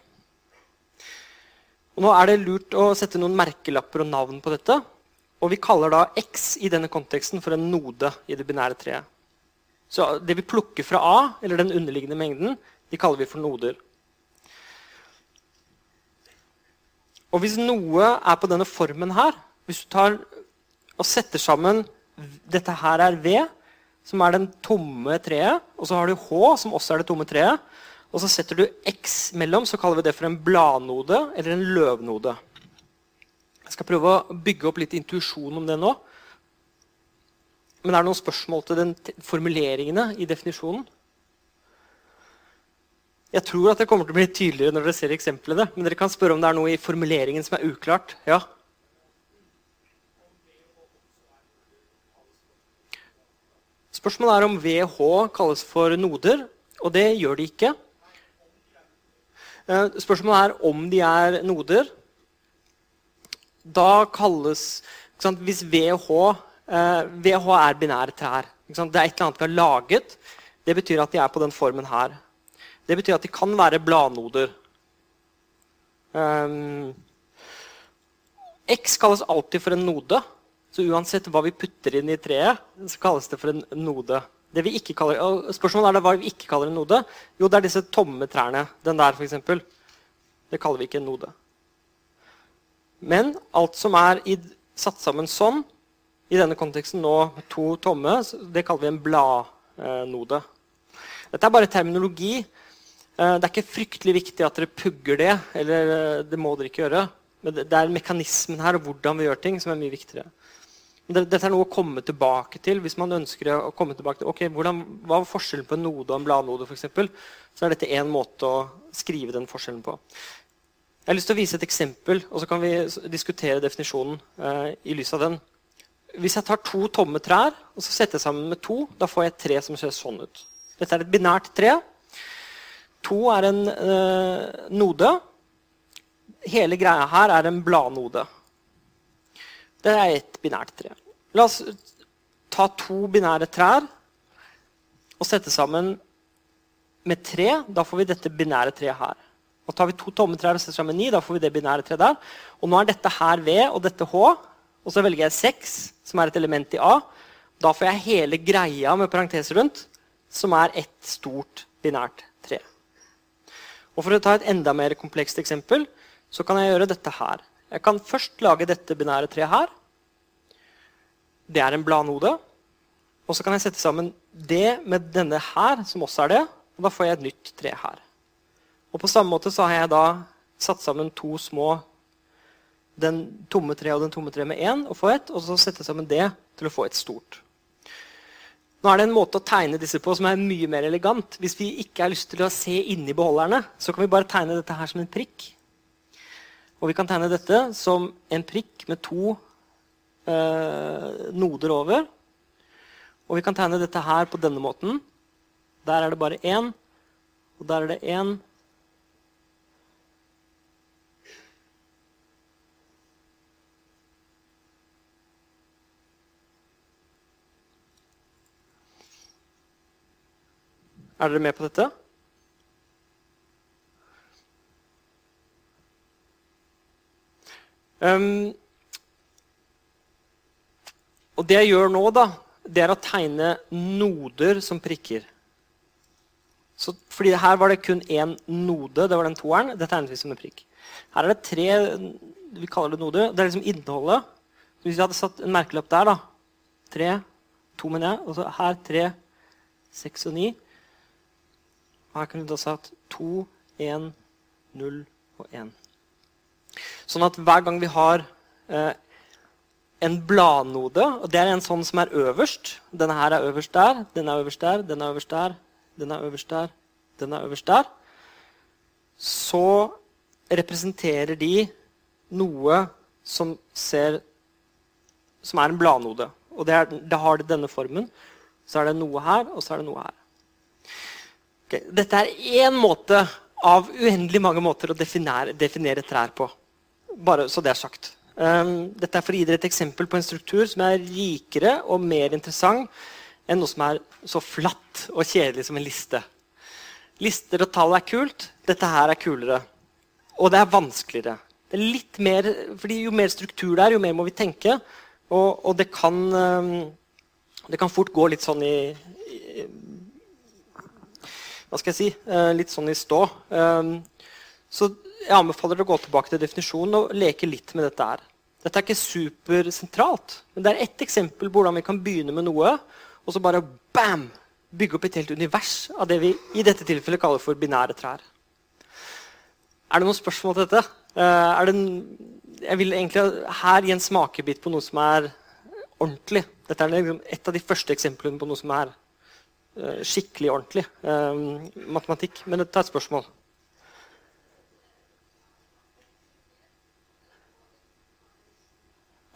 Og nå er det lurt å sette noen merkelapper og navn på dette. Og vi kaller da X i denne konteksten for en node i det binære treet. Så det vi plukker fra A, eller den underliggende mengden, de kaller vi for noder. Og hvis noe er på denne formen her Hvis du tar og setter sammen Dette her er V, som er den tomme treet. Og så har du H, som også er det tomme treet. Og så setter du X mellom, så kaller vi det for en bladnode eller en løvnode. Jeg skal prøve å bygge opp litt intuisjon om det nå. Men er det noen spørsmål til den formuleringene i definisjonen? Jeg tror at det kommer til å bli tydeligere når dere ser eksemplene. Men dere kan spørre om det er noe i formuleringen som er uklart. Ja? Spørsmålet er om VH kalles for noder, og det gjør de ikke. Eh, spørsmålet er om de er noder. Da kalles Hvis VH VH eh, er binære trær. Det er et eller annet vi har laget. Det betyr at de er på den formen her. Det betyr at de kan være bladnoder. Um, X kalles alltid for en node. Så uansett hva vi putter inn i treet, så kalles det for en node. Det vi ikke kaller, spørsmålet er det hva vi ikke kaller en node. Jo, det er disse tomme trærne. Den der, f.eks. Det kaller vi ikke en node. Men alt som er i, satt sammen sånn, i denne konteksten nå to tomme. Det kaller vi en bladnode. Dette er bare terminologi. Eh, det er ikke fryktelig viktig at dere pugger det. eller eh, Det må dere ikke gjøre. Men det er mekanismen her og hvordan vi gjør ting, som er mye viktigere. Dette er noe å komme tilbake til hvis man ønsker å komme tilbake til ok, hvordan, Hva var forskjellen på en node og en bladnode? Eksempel? så er dette én måte å skrive den forskjellen på. Jeg har lyst til å vise et eksempel, og så kan vi diskutere definisjonen eh, i lys av den. Hvis jeg tar to tomme trær og så setter jeg sammen med to, da får jeg et tre som ser sånn ut. Dette er et binært tre. To er en eh, node. Hele greia her er en bladnode. Det er et binært tre. La oss ta to binære trær og sette sammen med tre. Da får vi dette binære treet her. Og tar vi to tomme trær og setter sammen ni, da får vi det binære treet der. Og nå er dette her V og dette H. Og så velger jeg 6, som er et element i A. Da får jeg hele greia med parenteser rundt, som er ett stort binært tre. Og For å ta et enda mer komplekst eksempel så kan jeg gjøre dette her. Jeg kan først lage dette binære treet her. Det er en bladnode. Og så kan jeg sette sammen det med denne her, som også er det. Og da får jeg et nytt tre her. Og På samme måte så har jeg da satt sammen to små den tomme tre og den tomme tre med én og få ett, og så sette sammen det til å få et stort. Nå er det en måte å tegne disse på som er mye mer elegant. Hvis vi ikke har lyst til å se inni beholderne, så kan vi bare tegne dette her som en prikk. Og vi kan tegne dette som en prikk med to eh, noder over. Og vi kan tegne dette her på denne måten. Der er det bare én, og der er det én, Er dere med på dette? Um, og det jeg gjør nå, da, det er å tegne noder som prikker. Så, fordi her var det kun én node. Det var den toeren. Det tegnet vi som en prikk. Her er det tre vi kaller det noder. Det er liksom innholdet. Hvis vi hadde satt en merkelapp der, da Tre, to, mener jeg. Og så her tre, seks og ni. Her kunne vi da satt to, én, null og én. Sånn at hver gang vi har eh, en bladnode, og det er en sånn som er øverst Denne her er øverst der, den er øverst der, den er øverst der, den er øverst der, den er øverst der Så representerer de noe som ser Som er en bladnode. Og det, er, det har det denne formen. Så er det noe her, og så er det noe her. Okay. Dette er én måte av uendelig mange måter å definere, definere trær på. Bare så det er sagt. Um, dette er for å gi dere et eksempel på en struktur som er rikere og mer interessant enn noe som er så flatt og kjedelig som en liste. Lister og tall er kult. Dette her er kulere. Og det er vanskeligere. Det er litt mer, fordi Jo mer struktur det er, jo mer må vi tenke. Og, og det, kan, um, det kan fort gå litt sånn i, i Hva skal jeg si? Uh, litt sånn i stå. Um, så jeg anbefaler dere å gå tilbake til definisjonen og leke litt med dette her. Dette er ikke supersentralt, men det er ett eksempel på hvordan vi kan begynne med noe, og så bare bam! Bygge opp et helt univers av det vi i dette tilfellet kaller for binære trær. Er det noen spørsmål til dette? Uh, det en, jeg vil egentlig her gi en smakebit på noe som er ordentlig. Dette er liksom et av de første eksemplene på noe som er uh, skikkelig ordentlig. Uh, matematikk. Men ta et spørsmål.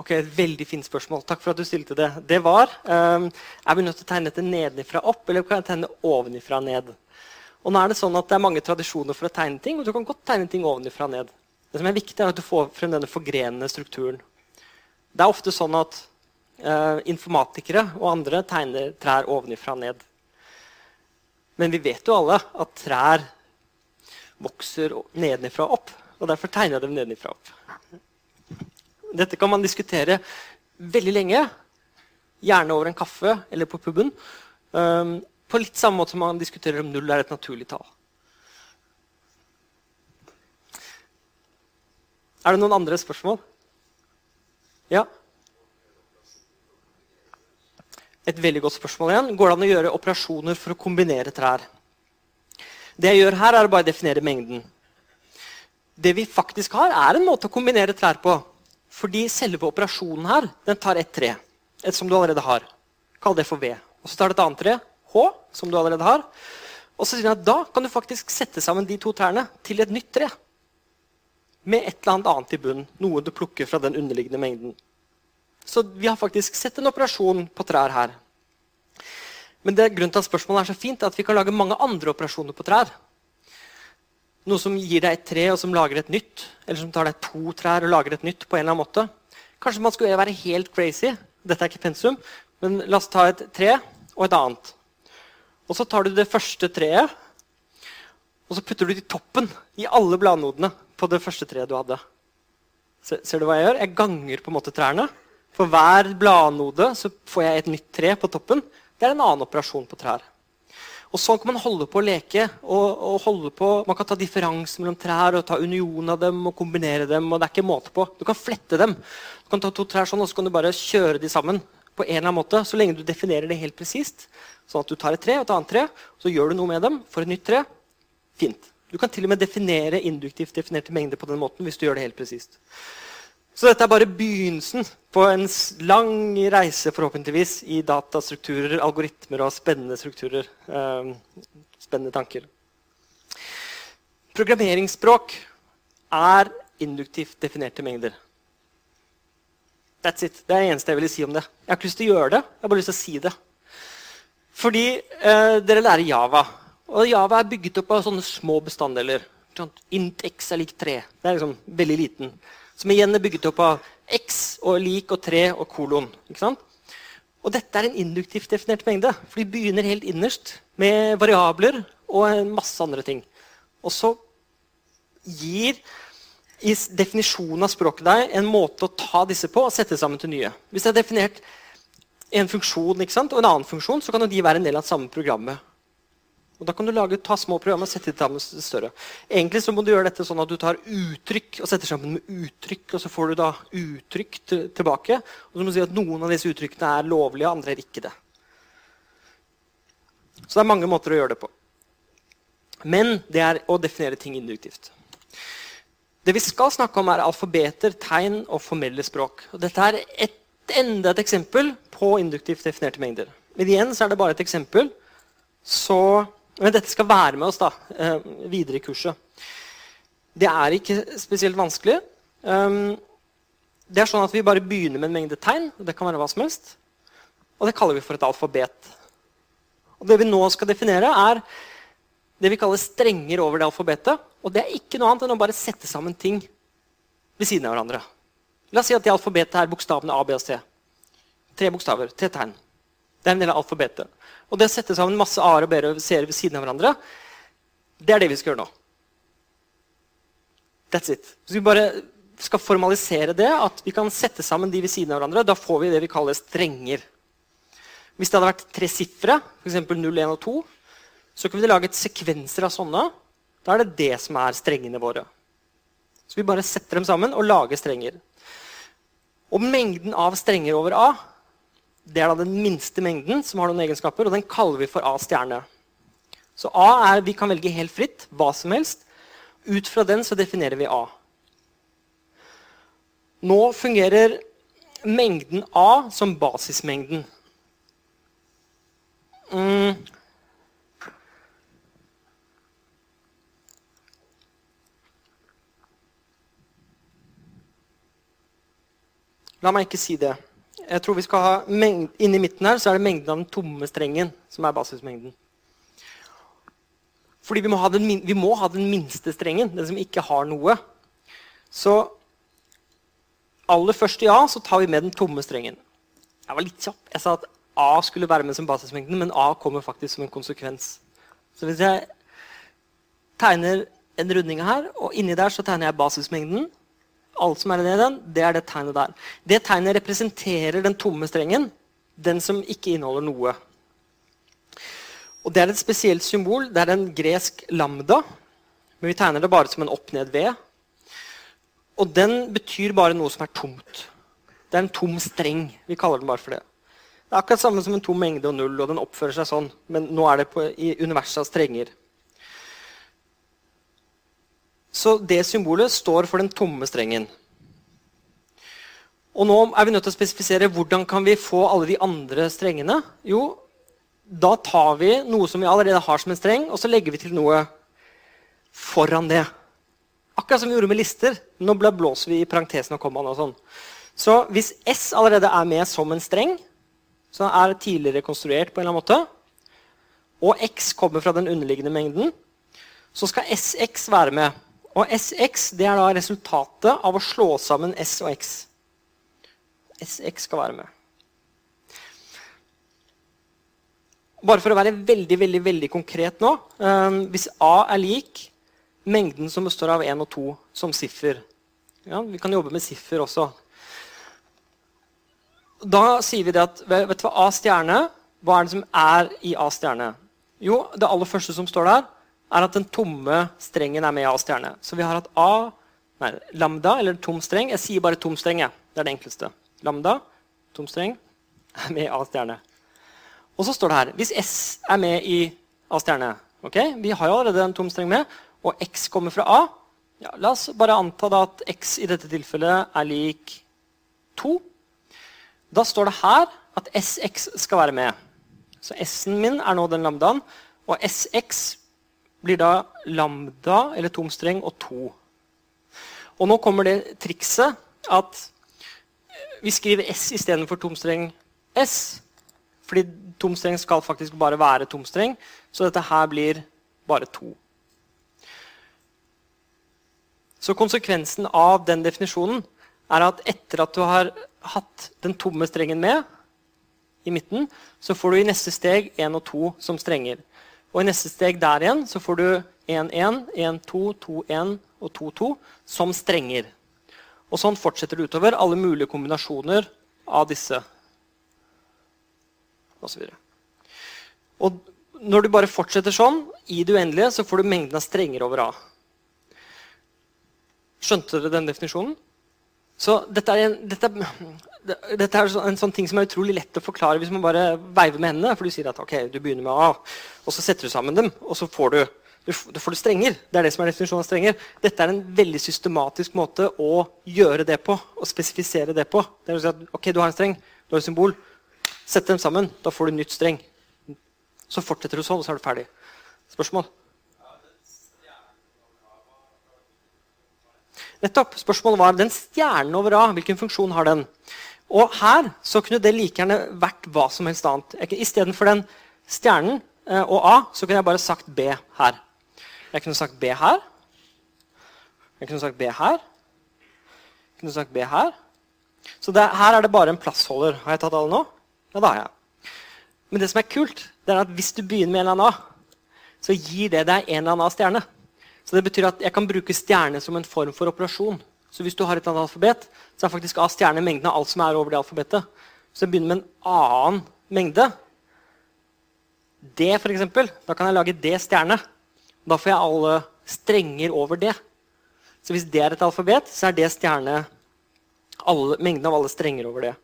Ok, et Veldig fint spørsmål. Takk for at du stilte det. Det var um, Er vi nødt til å tegne dette nedenfra opp, eller kan jeg tegne ovenifra ned? Og nå er Det sånn at det er mange tradisjoner for å tegne ting, og du kan godt tegne ting ovenifra ned. Det som er viktig, er at du får frem denne forgrenende strukturen. Det er ofte sånn at uh, informatikere og andre tegner trær ovenifra ned. Men vi vet jo alle at trær vokser nedenifra opp, og derfor tegner jeg dem nedenifra opp. Dette kan man diskutere veldig lenge, gjerne over en kaffe eller på puben. Um, på litt samme måte som man diskuterer om null er et naturlig tall. Er det noen andre spørsmål? Ja? Et veldig godt spørsmål igjen. Går det an å gjøre operasjoner for å kombinere trær? Det jeg gjør her, er å bare definere mengden. Det vi faktisk har, er en måte å kombinere trær på. Fordi selve operasjonen her den tar ett tre, et som du allerede har. Kall det for V. Og så tar det et annet tre, H, som du allerede har. Og så sier han at da kan du faktisk sette sammen de to trærne til et nytt tre. Med et eller annet annet i bunnen. Noe du plukker fra den underliggende mengden. Så vi har faktisk sett en operasjon på trær her. Men det grunnen til at spørsmålet er så fint, er at vi kan lage mange andre operasjoner på trær. Noe som gir deg et tre, og som lager et nytt. Eller som tar deg to trær og lager et nytt. på en eller annen måte. Kanskje man skulle være helt crazy. Dette er ikke pensum. Men la oss ta et tre og et annet. Og så tar du det første treet, og så putter du det i toppen i alle bladnodene på det første treet du hadde. Ser, ser du hva jeg gjør? Jeg ganger på en måte trærne. For hver bladnode så får jeg et nytt tre på toppen. Det er en annen operasjon på trær. Og Sånn kan man holde på å leke. og, og holde på, Man kan ta differanse mellom trær og ta union av dem og kombinere dem. og det er ikke måte på. Du kan flette dem. Du kan ta to trær sånn, og så kan du bare kjøre de sammen. på en eller annen måte, Så lenge du definerer det helt presist. Sånn at du tar et tre og et annet tre, så gjør du noe med dem. for et nytt tre. Fint. Du kan til og med definere induktivt definerte mengder på den måten hvis du gjør det helt presist. Så dette er bare begynnelsen på en lang reise forhåpentligvis i datastrukturer, algoritmer og spennende strukturer. Eh, spennende tanker. Programmeringsspråk er induktivt definerte mengder. That's it. Det er det eneste jeg ville si om det. Jeg har ikke lyst til å gjøre det. Jeg har bare lyst til å si det. Fordi eh, dere lærer Java. Og Java er bygget opp av sånne små bestanddeler. Int x er lik 3. Det er liksom veldig liten som igjen er bygget opp av x og lik og 3 og kolon. Og dette er en induktivt definert mengde, for de begynner helt innerst med variabler og masse andre ting. Og så gir i definisjonen av språket deg en måte å ta disse på og sette sammen til nye. Hvis jeg har definert en funksjon sant, og en annen funksjon, så kan de være en del av det samme programmet. Og Da kan du lage, ta små programmer og sette sammen større. Egentlig så må du gjøre dette sånn at du tar uttrykk og setter sammen med uttrykk. Og så får du da uttrykk tilbake. Og så må du si at noen av disse uttrykkene er lovlige, andre er ikke det. Så det er mange måter å gjøre det på. Men det er å definere ting induktivt. Det vi skal snakke om, er alfabeter, tegn og formelle språk. Og dette er et, enda et eksempel på induktivt definerte mengder. Men igjen så er det bare et eksempel. Så men dette skal være med oss da, eh, videre i kurset. Det er ikke spesielt vanskelig. Um, det er sånn at Vi bare begynner med en mengde tegn. og det kan være hva som helst, Og det kaller vi for et alfabet. Og Det vi nå skal definere, er det vi kaller strenger over det alfabetet. Og det er ikke noe annet enn å bare sette sammen ting ved siden av hverandre. La oss si at det alfabetet er bokstavene A, B og C. Tre bokstaver, tre tegn. Det er en del av alfabetet. Og det å sette sammen masse A-er og B-er og C-er ved siden av hverandre, det er det vi skal gjøre nå. That's it. Så vi bare skal formalisere det, at vi kan sette sammen de ved siden av hverandre. Da får vi det vi kaller strenger. Hvis det hadde vært tre sifre, f.eks. 0, 1 og 2, så kunne vi laget sekvenser av sånne. Da er det det som er strengene våre. Så vi bare setter dem sammen og lager strenger. Og mengden av strenger over A det er da den minste mengden som har noen egenskaper, og den kaller vi for A stjerne. Så A er, Vi kan velge helt fritt hva som helst. Ut fra den så definerer vi A. Nå fungerer mengden A som basismengden. Mm. La meg ikke si det. Jeg tror vi skal ha Inni midten her så er det mengden av den tomme strengen som er basismengden. Fordi vi må, den, vi må, ha den, minste strengen, den som ikke har noe. Så aller først i A så tar vi med den tomme strengen. Jeg var litt kjapp. Jeg sa at A skulle være med som basismengden, men A kommer faktisk som en konsekvens. Så hvis jeg tegner en runding her, og inni der så tegner jeg basismengden, alt som er i den, det er det tegnet der. Det tegnet representerer den tomme strengen, den som ikke inneholder noe. Og Det er et spesielt symbol. Det er en gresk lambda. Men vi tegner det bare som en opp-ned-V. Og den betyr bare noe som er tomt. Det er en tom streng. Vi kaller den bare for det. Det er akkurat samme som en tom mengde og null, og den oppfører seg sånn. Men nå er det på, i universet av strenger. Så det symbolet står for den tomme strengen. Og nå er vi nødt til å spesifisere hvordan kan vi få alle de andre strengene. Jo, da tar vi noe som vi allerede har som en streng, og så legger vi til noe foran det. Akkurat som vi gjorde med lister. Nå blåser vi i parentesen og kommaen. og sånn. Så hvis S allerede er med som en streng, så er tidligere konstruert på en eller annen måte, og X kommer fra den underliggende mengden, så skal SX være med. Og SX det er da resultatet av å slå sammen S og X. SX skal være med. Bare for å være veldig veldig, veldig konkret nå. Um, hvis A er lik mengden som består av 1 og 2 som siffer ja, Vi kan jobbe med siffer også. Da sier vi det at vet du hva, A stjerne Hva er det som er i A stjerne? Jo, det aller første som står der, er at den tomme strengen er med A stjerne. Så vi har hatt A, nei, lambda, eller tom streng. Jeg sier bare tom streng. Det er det enkleste. Lambda, tom streng, er med A stjerne. Og så står det her hvis S er med i A stjerne okay? Vi har jo allerede en tom streng med, og X kommer fra A. Ja, la oss bare anta at X i dette tilfellet er lik 2. Da står det her at SX skal være med. Så S-en min er nå den lambdaen. Og SX blir da lambda, eller tom streng, og 2. Og nå kommer det trikset at vi skriver S istedenfor tom streng S. Fordi tom streng skal faktisk bare være tom streng, så dette her blir bare 2. Så konsekvensen av den definisjonen er at etter at du har hatt den tomme strengen med i midten, så får du i neste steg 1 og 2 som strenger. Og i neste steg der igjen så får du 1-1, 1-2, 2-1 og 2-2 som strenger. Og sånn fortsetter det utover alle mulige kombinasjoner av disse. Og, så og når du bare fortsetter sånn, i det uendelige, så får du mengden av strenger over A. Skjønte dere den definisjonen? Så dette er, en, dette, dette er en sånn ting som er utrolig lett å forklare hvis man bare veiver med hendene. For du sier at ok, du begynner med A, og så setter du sammen dem, og så får du, du, får du strenger. Det er det som er definisjonen av strenger. Dette er en veldig systematisk måte å gjøre det på. Å spesifisere det på. Det er å si at ok, du har en streng, du har et symbol. Sett dem sammen. Da får du nytt streng. Så fortsetter du sånn, og så er du ferdig. Spørsmål? Nettopp. Spørsmålet var den stjernen over A. Hvilken funksjon har den? Og her så kunne det like gjerne vært hva som helst annet. Istedenfor den stjernen eh, og A så kunne jeg bare sagt B her. Jeg kunne sagt B her. Jeg kunne sagt B her. Jeg kunne sagt B her. Så det, her er det bare en plassholder. Har jeg tatt alle nå? Ja, det har jeg. Men det som er kult, det er at hvis du begynner med en eller annen A, så gir det deg en eller annen A-stjerne. Så det betyr at jeg kan bruke stjerne som en form for operasjon. Så hvis du har et annet alfabet, så er faktisk A stjerne mengden av alt som er over det alfabetet. Så jeg begynner med en annen mengde. D, f.eks. Da kan jeg lage D stjerne. Da får jeg alle strenger over det. Så hvis det er et alfabet, så er det stjerne alle, mengden av alle strenger over det.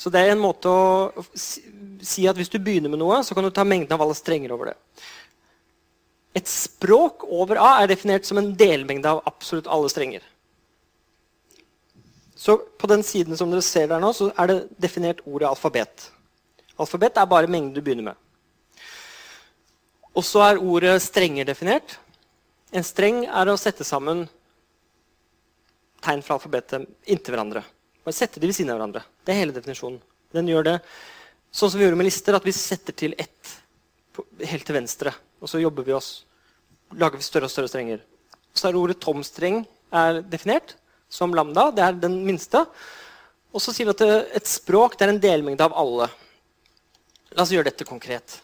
Så det er en måte å si at hvis du begynner med noe, så kan du ta mengden av alle strenger over det. Et språk over A er definert som en delmengde av absolutt alle strenger. Så På den siden som dere ser der nå, så er det definert ordet alfabet. Alfabet er bare mengden du begynner med. Og så er ordet strenger definert. En streng er å sette sammen tegn fra alfabetet inntil hverandre. Bare sette de ved siden av hverandre. Det er hele definisjonen. Den gjør det sånn som vi gjorde med lister, at vi setter til ett helt til venstre. Og så jobber vi oss, lager vi større og større strenger. Så er ordet tom-streng er definert som lambda. Det er den minste. Og så sier vi at et språk det er en delmengde av alle. La oss gjøre dette konkret.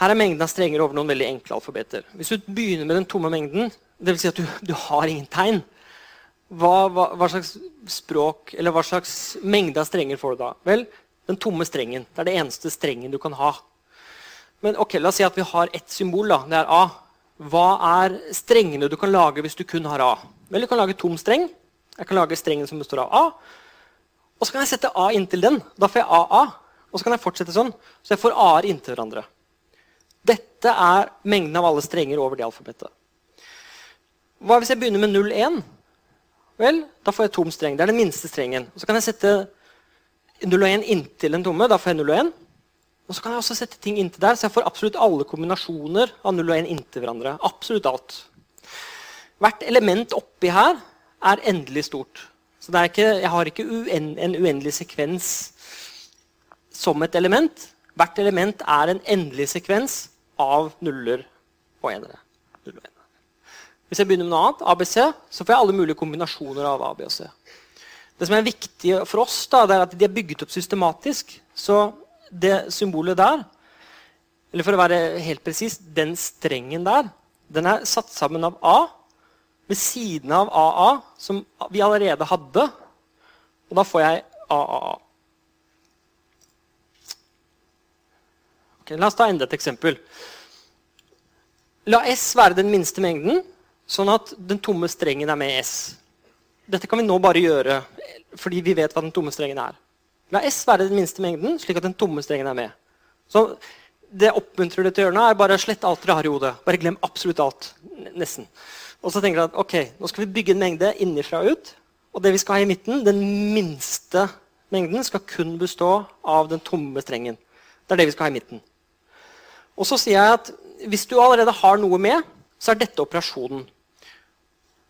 Her er mengden av strenger over noen veldig enkle alfabeter. Hvis du begynner med den tomme mengden, dvs. Si at du, du, har ingen tegn, hva, hva, hva, slags språk, eller hva slags mengde av strenger får du da? Vel, den tomme strengen. Det er det eneste strengen du kan ha. Men ok, la oss si at vi har ett symbol. da, Det er A. Hva er strengene du kan lage hvis du kun har A? Vel, Du kan lage tom streng. Jeg kan lage strengen som består av A. Og så kan jeg sette A inntil den. Da får jeg AA. Og så kan jeg fortsette sånn. Så jeg får A-er inntil hverandre. Dette er mengden av alle strenger over det alfabetet. Hva hvis jeg begynner med 0,1? Vel, da får jeg tom streng. Det er den minste strengen. Og så kan jeg sette 01 inntil den tomme. Da får jeg 0 og så kan jeg også sette ting inntil der, så jeg får absolutt alle kombinasjoner av 0 og 1 inntil hverandre. Absolutt alt. Hvert element oppi her er endelig stort. Så ikke, jeg har ikke uen, en uendelig sekvens som et element. Hvert element er en endelig sekvens av nuller og enere. Hvis jeg begynner med noe annet, ABC, så får jeg alle mulige kombinasjoner av A, B og C. Det som er viktig for oss, da, er at de er bygget opp systematisk. Så det symbolet der, eller for å være helt presis, den strengen der, den er satt sammen av A ved siden av AA, som vi allerede hadde. Og da får jeg AAA. Okay, la oss ta enda et eksempel. La S være den minste mengden, sånn at den tomme strengen er med S. Dette kan vi nå bare gjøre fordi vi vet hva den tomme strengen er. La S være den minste mengden, slik at den tomme strengen er med. Så Det oppmuntrer deg til å gjøre nå, er bare å slette alt dere har i hodet. Bare glem absolutt alt. Nesten. Og så tenker dere at ok, nå skal vi bygge en mengde innifra og ut. Og det vi skal ha i midten, den minste mengden, skal kun bestå av den tomme strengen. Det er det vi skal ha i midten. Og så sier jeg at hvis du allerede har noe med, så er dette operasjonen.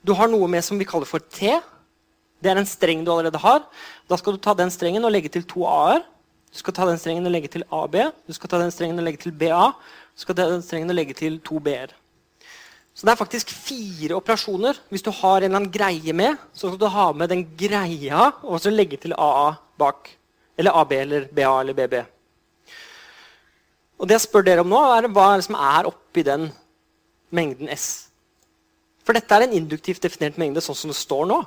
Du har noe med som vi kaller for T. Det er en streng du allerede har. Da skal du ta den strengen og legge til to a-er. Du skal ta den strengen og legge til AB. Du skal ta den strengen og legge til BA. Du skal ta den strengen og legge til to b-er. Så det er faktisk fire operasjoner. Hvis du har en eller annen greie med, så skal du ha med den greia og så legge til AA bak. Eller AB eller BA eller BB. Og det jeg spør dere om nå, er hva er som er oppi den mengden S. For dette er en induktivt definert mengde sånn som det står nå.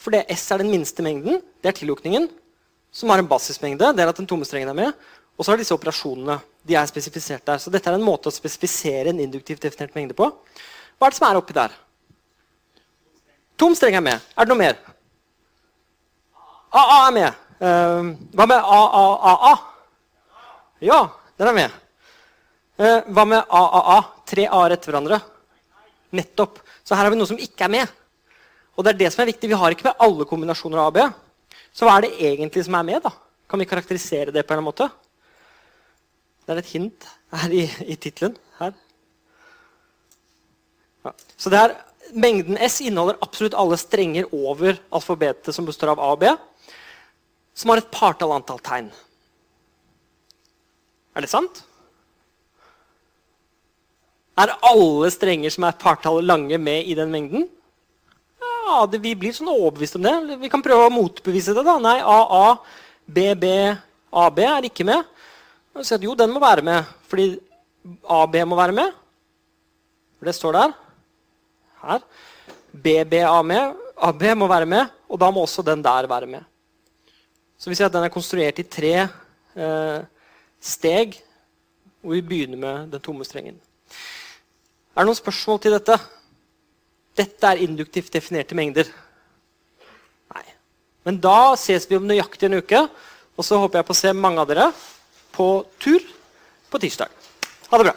For det S er den minste mengden, det er tillukningen, som har en basismengde. det er at den tomme strengen er med, Og så er disse operasjonene. de er spesifisert der. Så dette er en måte å spesifisere en induktivt definert mengde på. Hva er det som er oppi der? Tom streng er med. Er det noe mer? AA er med. Uh, hva med AAAA? Ja, den er med. Uh, hva med AAA? Tre A-er etter hverandre. Nettopp. Så her har vi noe som ikke er med. Og det er det som er viktig. Vi har ikke med alle kombinasjoner av A og B. Så hva er det egentlig som er med? da? Kan vi karakterisere det på en eller annen måte? Det er et hint her i, i tittelen. Ja. Så det er, Mengden S inneholder absolutt alle strenger over alfabetet som består av A og B, som har et partall antall tegn. Er det sant? Er alle strenger som er partall lange, med i den mengden? Det, Vi blir sånn overbevist om det. Vi kan prøve å motbevise det. da. Nei, AA, BB, AB er ikke med. Så jo, den må være med, fordi AB må være med. For det står der. Her. BBA AB må være med, og da må også den der være med. Så vi ser at den er konstruert i tre eh, steg, hvor vi begynner med den tomme strengen. Er det noen spørsmål til dette? Dette er induktivt definerte mengder. Nei. Men da ses vi om nøyaktig en uke. Og så håper jeg på å se mange av dere på tur på tirsdag. Ha det bra.